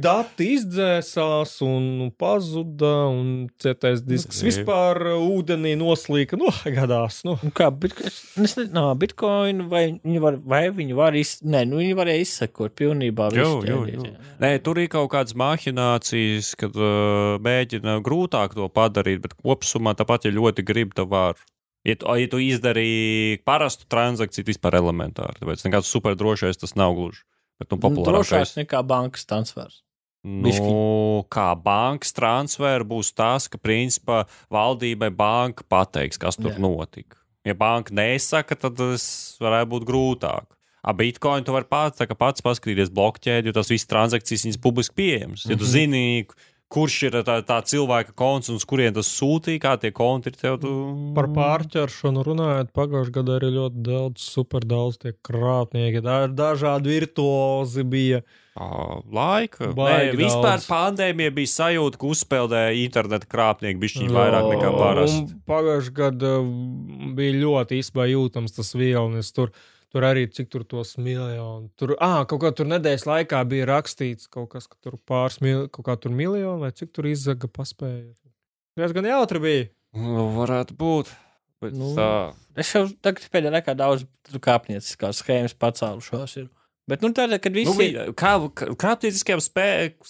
S3: dati izdzēsās un nu, pazuda, un cietais disks
S1: Jā.
S3: vispār ūdenī noslīka. Nu, gadās. Nu.
S2: Nu Kā bitko- es nezinu, no, bitkoinu vai viņi var, vai viņi var, iz, ne, nu viņi varēja izsekot pilnībā.
S1: Jo,
S2: visu
S1: jo,
S2: ķēdīt,
S1: jo.
S2: jā.
S1: Nē, tur ir kaut kādas mahinācijas, kad uh, mēģina grūtāk to padarīt, bet kopumā tāpat, ja ļoti grib, tad var. Ja tu, ja tu izdarīji parastu transakciju, tad vispār elementāri. Tāpēc nekāds superdrošais tas nav gluži. Bet, nu,
S2: Nu,
S1: populārākais.
S2: nekā bankas transfers.
S1: Nu, kā bankas transfer būs tas, ka principā valdībai banka pateiks, kas tur
S2: Jā.
S1: notika. Ja banka nesaka, tad tas varētu būt grūtāk. A Bitcoin tu vari pats, pats paskatīties blokķēdi, jo tas viss transakcijas viņas publiski pieejamas. Ja tu
S2: Mhm.
S1: zini, kurš ir tā, tā cilvēka konts un uz kurien tas sūtīja, kā tie konti ir tev. Tu...
S3: Par pārķeršanu runājot, pagājušajā gadā arī ļoti daudz, super daudz tie krāpnieki. Da, dažādi virtuozi bija.
S1: Laika. Nē, vispār
S3: daudz.
S1: pandēmija bija sajūta, ka uzspēlēja interneta krāpnieki bišķiņi vairāk nekā parasti.
S3: Pagājušajā gadā bija ļoti īstenībā jūtams tas vilnis. Tur, tur arī cik tur tos miljonu. Tur, ah, kaut kā tur nedēļas laikā bija rakstīts kaut kas, ka tur pāris mil, kaut kā tur miljonu vai cik tur izzaga paspēja. Tas gan jautri bija.
S1: Nu, varētu būt. Bet
S2: Nu,
S1: tā.
S2: Es jau tagad pēdējā laikā daudz kāpnieciskās schēmas pacēlušos. Ir. Bet, nu, tādā, kad
S1: Nu,
S2: visi.
S1: bija- kā krāpnieciskajām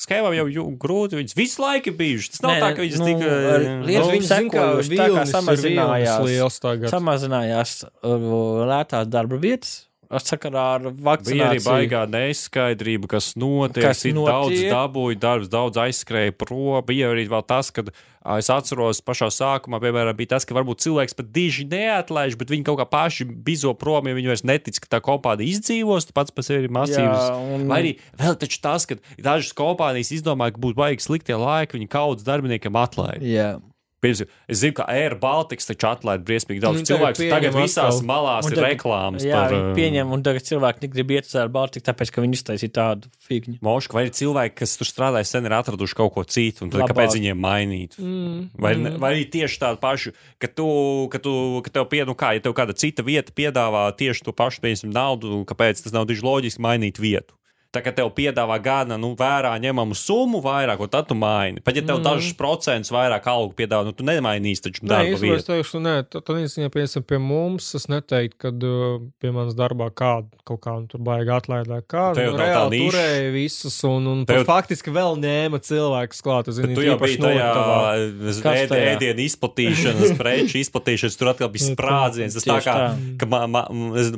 S1: schēmām jau jū- grūti. Viņas visu laiku bijušas. Tas nav
S2: Nē,
S1: tā, ka viņas
S2: nu,
S1: tika.
S2: ar lietas
S1: nu,
S2: viņas sekojuši, tā kā samazinājās.
S3: liels tagad.
S2: samazinājās uh, lētās darba vietas sakarā ar
S1: Bija arī
S2: vakcināciju.
S1: baigā neskaidrība, kas notiek.
S2: Kas
S1: Kas daudz
S2: notiek?
S1: dabūja, darbs daudz aizskrēja prom. Bija arī vēl tas, kad es atceros pašā sākumā, piemēram, bija tas, ka varbūt cilvēks pat diži neatlaiž, bet viņi kaut kā paši bizo prom, ja viņi vairs netic, ka tā kompānija izdzīvos, pats par sevi ir masīvs.
S2: Jā, un-
S1: Vai arī vēl taču tas, ka dažas kompānijas izdomāja, ka būtu baigi sliktie laiki, viņi kaudzes darbiniekiem atlaid.
S2: Jā.
S1: Piemēram, es zinu, ka Air Baltics taču atlaid briesmīgi daudz
S3: tagad
S1: cilvēku. Tagad visās
S3: atkal.
S1: malās
S2: Un
S1: ir
S2: tagad-
S1: reklāmas
S2: Jā,
S1: par
S2: viņi
S1: ā,
S2: pieņem, un tagad cilvēki negrib iet uz ārā Baltiku, tāpēc, ka viņi iztaisīja tādu figņu.
S1: Mošku, vai ir cilvēki, kas tur strādāja sen, ir atraduši kaut ko citu, un tad
S2: Labāk.
S1: kāpēc viņiem mainīt?
S3: Mm,
S1: Vai, mm. vai arī tieši tādu pašu, ka, tu, ka, tu, ka tev piedāvā, nu kā, ja tev kāda cita vieta piedāvā tieši to pašu, piemēram, naudu, kāpēc tas nav diži loģiski mainīt vietu. Tā kā tev piedāvā gana nu, vērā ņemamu summu vairāk, tad tu maini. Pat ja tev mm. dažus procentus vairāk algu piedāvā, nu tu nemainīsi taču
S3: Nē,
S1: darba
S3: īstenībā es teikšu, nē, tā ziņā, piemēram, pie mums, es neteiktu, ka uh, pie manas darbā kāda kaut kā nu, tur baigi atlaid, vai kā.
S1: Tev
S3: Nu,
S1: nav tā
S3: turēja visus, un, un
S1: Tev-
S3: faktiski vēl ņēma cilvēkus klāt. Zinu,
S1: tu jau biji tajā ēdienu izplatīšanas, preču izplatīšanas, tur atkal bija
S3: Nu,
S1: sprādziens. Tas tā kā,
S2: tā.
S1: ka ma, ma,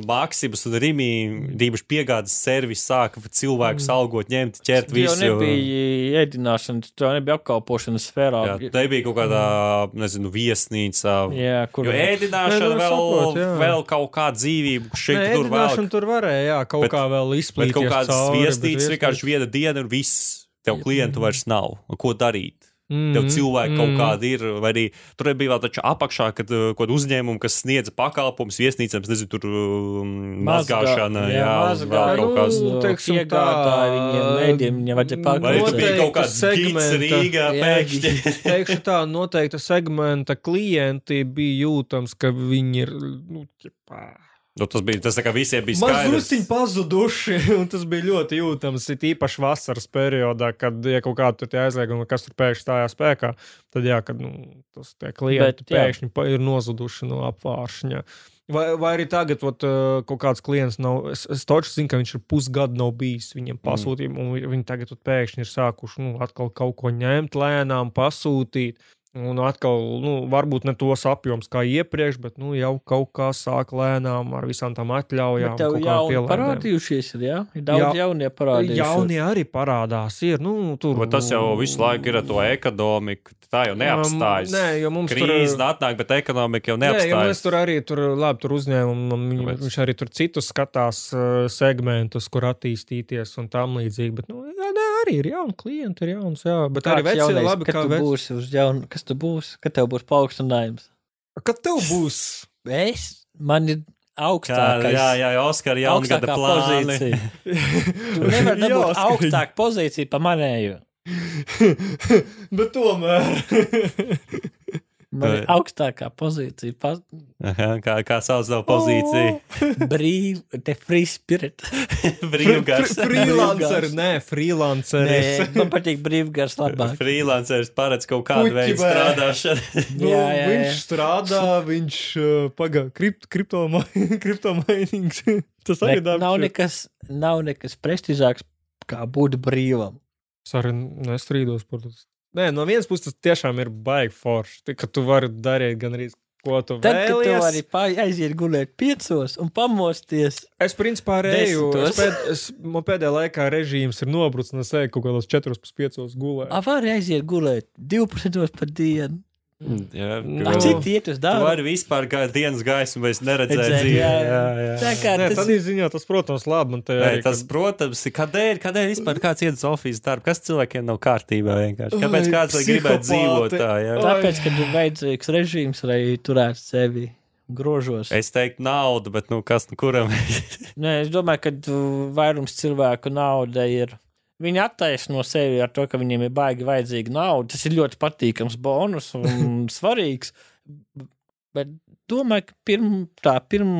S1: Maksimus un Rīmī, īpaši piegādes servis sāka cilvēkus algot, ņemt, ķert
S2: jau
S1: visu. jo-
S2: nebija ēdināšana, jau nebija apkalpošanas sfērā.
S1: Jā, tā bija kaut kādā, nezinu, viesnīcā.
S2: Jā, kur
S1: Jo ēdināšana
S3: Nē, nu,
S1: vēl,
S3: saprot, jā.
S1: vēl kaut kāda dzīvība šeit
S3: Nē,
S1: tur vēl.
S3: ēdināšana tur varēja, jā, kaut
S1: Bet-
S3: kā vēl
S1: Bet
S3: izplīst.
S1: kaut kādas viesnīcas vienkārši viena diena un viss. Tev klientu vairs nav. Ko darīt?
S3: Mm,
S1: Tev cilvēki kaut kādi ir, vai arī tur bija vēl taču apakšā, kad kaut kāda uzņēmuma, kas sniedza pakalpojumus viesnīcām, es nezinu, tur um,
S2: Mazgā-
S1: mazgāšana, jā,
S2: jā,
S1: un vēl
S3: mazgā-
S1: kaut kas.
S3: nu, teiksim tā,
S2: piegādāja viņiem mēdiem, viņiem vajadzēja
S1: Vai tur
S2: pārbaudīt.
S1: bija kaut kāds gids
S3: segmenta.
S1: Rīgā pēkšņi?
S3: Teikšu tā, noteikta segmenta klienti bija jūtams, ka viņi ir. Nu, ķipā,
S1: Nu, tas bija tas, kā visiem bija
S3: Mazliet
S1: skaidrs.
S3: pazuduši, un tas bija ļoti jūtams. Ir īpaši vasaras periodā, kad ja kaut kāda tur tie aizliegumi, kas tur pēkšņi stājās spēkā. Tad, jā, kad nu, tas tie klienti
S2: Bet, jā.
S3: pēkšņi pa- ir nozuduši no apvāršņa. Vai, vai arī tagad ot, uh, kaut kāds klients nav. Es, es toču zinu, ka viņš ir pusgadu nav bijis viņam pasūtījumā, un vi- viņi tagad ot pēkšņi ir sākuši nu, atkal kaut ko ņemt, lēnām pasūtīt. Un atkal, nu, varbūt ne tos apjoms kā iepriekš, bet nu, jau kaut kā sāk lēnām ar visām tām atļaujām.
S2: Tev
S3: kaut kā
S2: jauni
S3: pielādēm.
S2: parādījušies, ir, jā? Ir daudz
S3: Jā.
S2: jaunie parādījušies.
S3: Jaunie arī parādās. Ir, nu, tur,
S1: Bet tas jau visu laiku ir ar to ekonomiku. Tā jau neapstājas.
S3: Nē, jo mums tur-
S1: Krīze atnāk, bet ekonomika jau
S3: Nē, jo
S1: neapstājas.
S3: mēs tur arī tur, labi, tur uzņēmumam, viņš arī tur citus skatās uh, segmentus, kur attīstīties un tam līdzīgi. Bet, nu, arī ir jauni klienti, ir jauns, jā. Bet arī
S2: Kāds
S3: veci,
S2: jaunais,
S3: labi,
S2: kad
S3: kā
S2: tu
S3: veci.
S2: būsi uz jaunu, kas tu būsi, kad tev būs paaugstinājums.
S3: Kad tev būs?
S2: Es, man ir
S1: Kā,
S2: augstākais.
S1: jā, jā, Oskar,
S2: augstākā
S1: plāni.
S2: pozīcija. Tu nevari
S3: Jā,
S2: dabūt
S3: skaidrs.
S2: augstāku pozīciju pa manēju.
S3: bet tomēr.
S2: Man ir augstākā pozīcija. Pa...
S1: Aha, kā, kā sauc savu pozīciju?
S2: Brīv, te free spirit.
S1: Brīvgars.
S3: Freelancer, nē, freelanceris.
S2: Nē, man patīk brīvgars labāk.
S1: Freelanceris paredz kaut kādu
S3: Puķi
S1: veidu strādāšanu.
S3: Nu,
S2: Jā, jā, jā.
S3: viņš strādā, viņš uh, pagaida kript, kriptomainings. Tas
S2: Ne,
S3: arī darbs.
S2: nav, nekas, nav nekas prestižāks kā būt brīvam.
S3: Es arī nestrīdos par to. Nē, no vienas puses tas tiešām ir baigi forši. Ka tu vari darīt gan arī, ko tu
S2: Tad, kad tu
S3: vēlies.
S2: vari pa- aiziet gulēt piecos un pamosties,
S3: Es principā reju, es pēd, es, man pēdējā laikā režīms ir nobrucis, un es eju kaut kādos 4,5 gulēt.
S2: a, var aiziet gulēt 12 par dienu.
S1: Jā,
S3: Nu,
S2: A, citi iet uz
S1: Tu
S2: darbu.
S1: vari vispār kā dienas gaismu vairs neredzēt
S2: Redzēt,
S1: dzīvē.
S2: jā,
S1: Jā,
S2: jā.
S1: jā.
S2: Tā kā
S3: Nē,
S2: tas
S3: tādā ziņā tas, protams, labi.
S1: Nē,
S3: arī,
S1: tas,
S3: kad-
S1: protams, ir kādēļ, kādēļ vispār kāds iet uz oficiālu darbu? Kas cilvēkiem nav kārtībā vienkārši? Kāpēc
S3: Ai,
S1: kāds lai gribētu dzīvot tā? Jā?
S2: Tāpēc, kad ir vajadzīgs režīms, lai turētu sevi grožos.
S1: Es teiktu naudu, bet nu kas nu kuram?
S2: Nē, es domāju, ka vairums cilvēku nauda ir. Viņi attaisno sevi ar to, ka viņiem ir baigi vajadzīga nauda. Tas ir ļoti patīkams bonus un svarīgs. Bet domāju, ka pirm, tā pirm,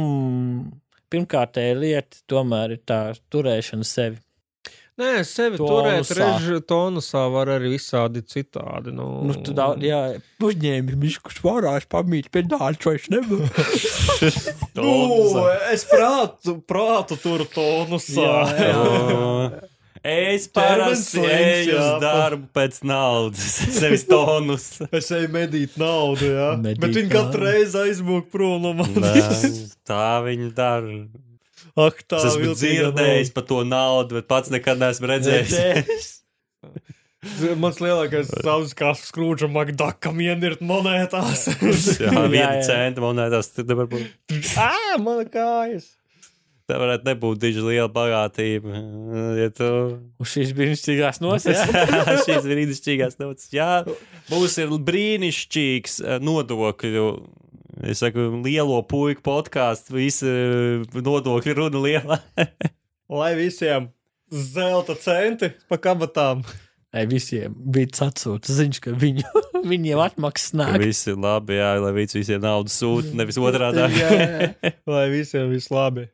S2: pirmkārtēja lieta tomēr ir tā turēšana sevi.
S3: Nē, sevi
S2: Tonusā.
S3: turēt režu tonusā var arī visādi citādi. Nu,
S2: Nu, tu daudz, jā, uzņēmi mišku svarā, es pamītu pie dārza, vairs nevaru.
S3: nu, es prātu, prātu turu tonusā.
S2: Jā,
S1: O, Es parasti eju uz darbu pēc naudas, nevis tonus.
S3: Es eju medīt naudu, jā.
S2: Medīt
S3: Bet viņi katru reizi aizmūg prom no manis.
S1: tā viņi dara.
S3: Ak, tā
S1: Es esmu dzirdējis par to naudu, bet pats nekad neesmu redzējis.
S3: Mans lielākais savs kā skrūča Makdakam ienirt monētās.
S1: Jā, viena centa monētās.
S3: Ā, mana kājas!
S1: Tā varētu nebūt diži liela bagātība. Ja tu...
S2: Uz šīs brīnišķīgās noses.
S1: Šīs brīnišķīgās notis. Jā, mums ir brīnišķīgs eh, nodokļu. Es saku, lielo puiku podkāstu, visi eh, nodokļu runa liela.
S3: Lai visiem zelta centi pa kabatām.
S2: Ei, visiem bija atsūta ziņš, ka viņu, viņiem atmaksas nāk.
S1: Visi labi, jā, lai visi visiem naudu sūta, nevis otrādi.
S2: Jā, jā.
S3: Lai visiem viss labi.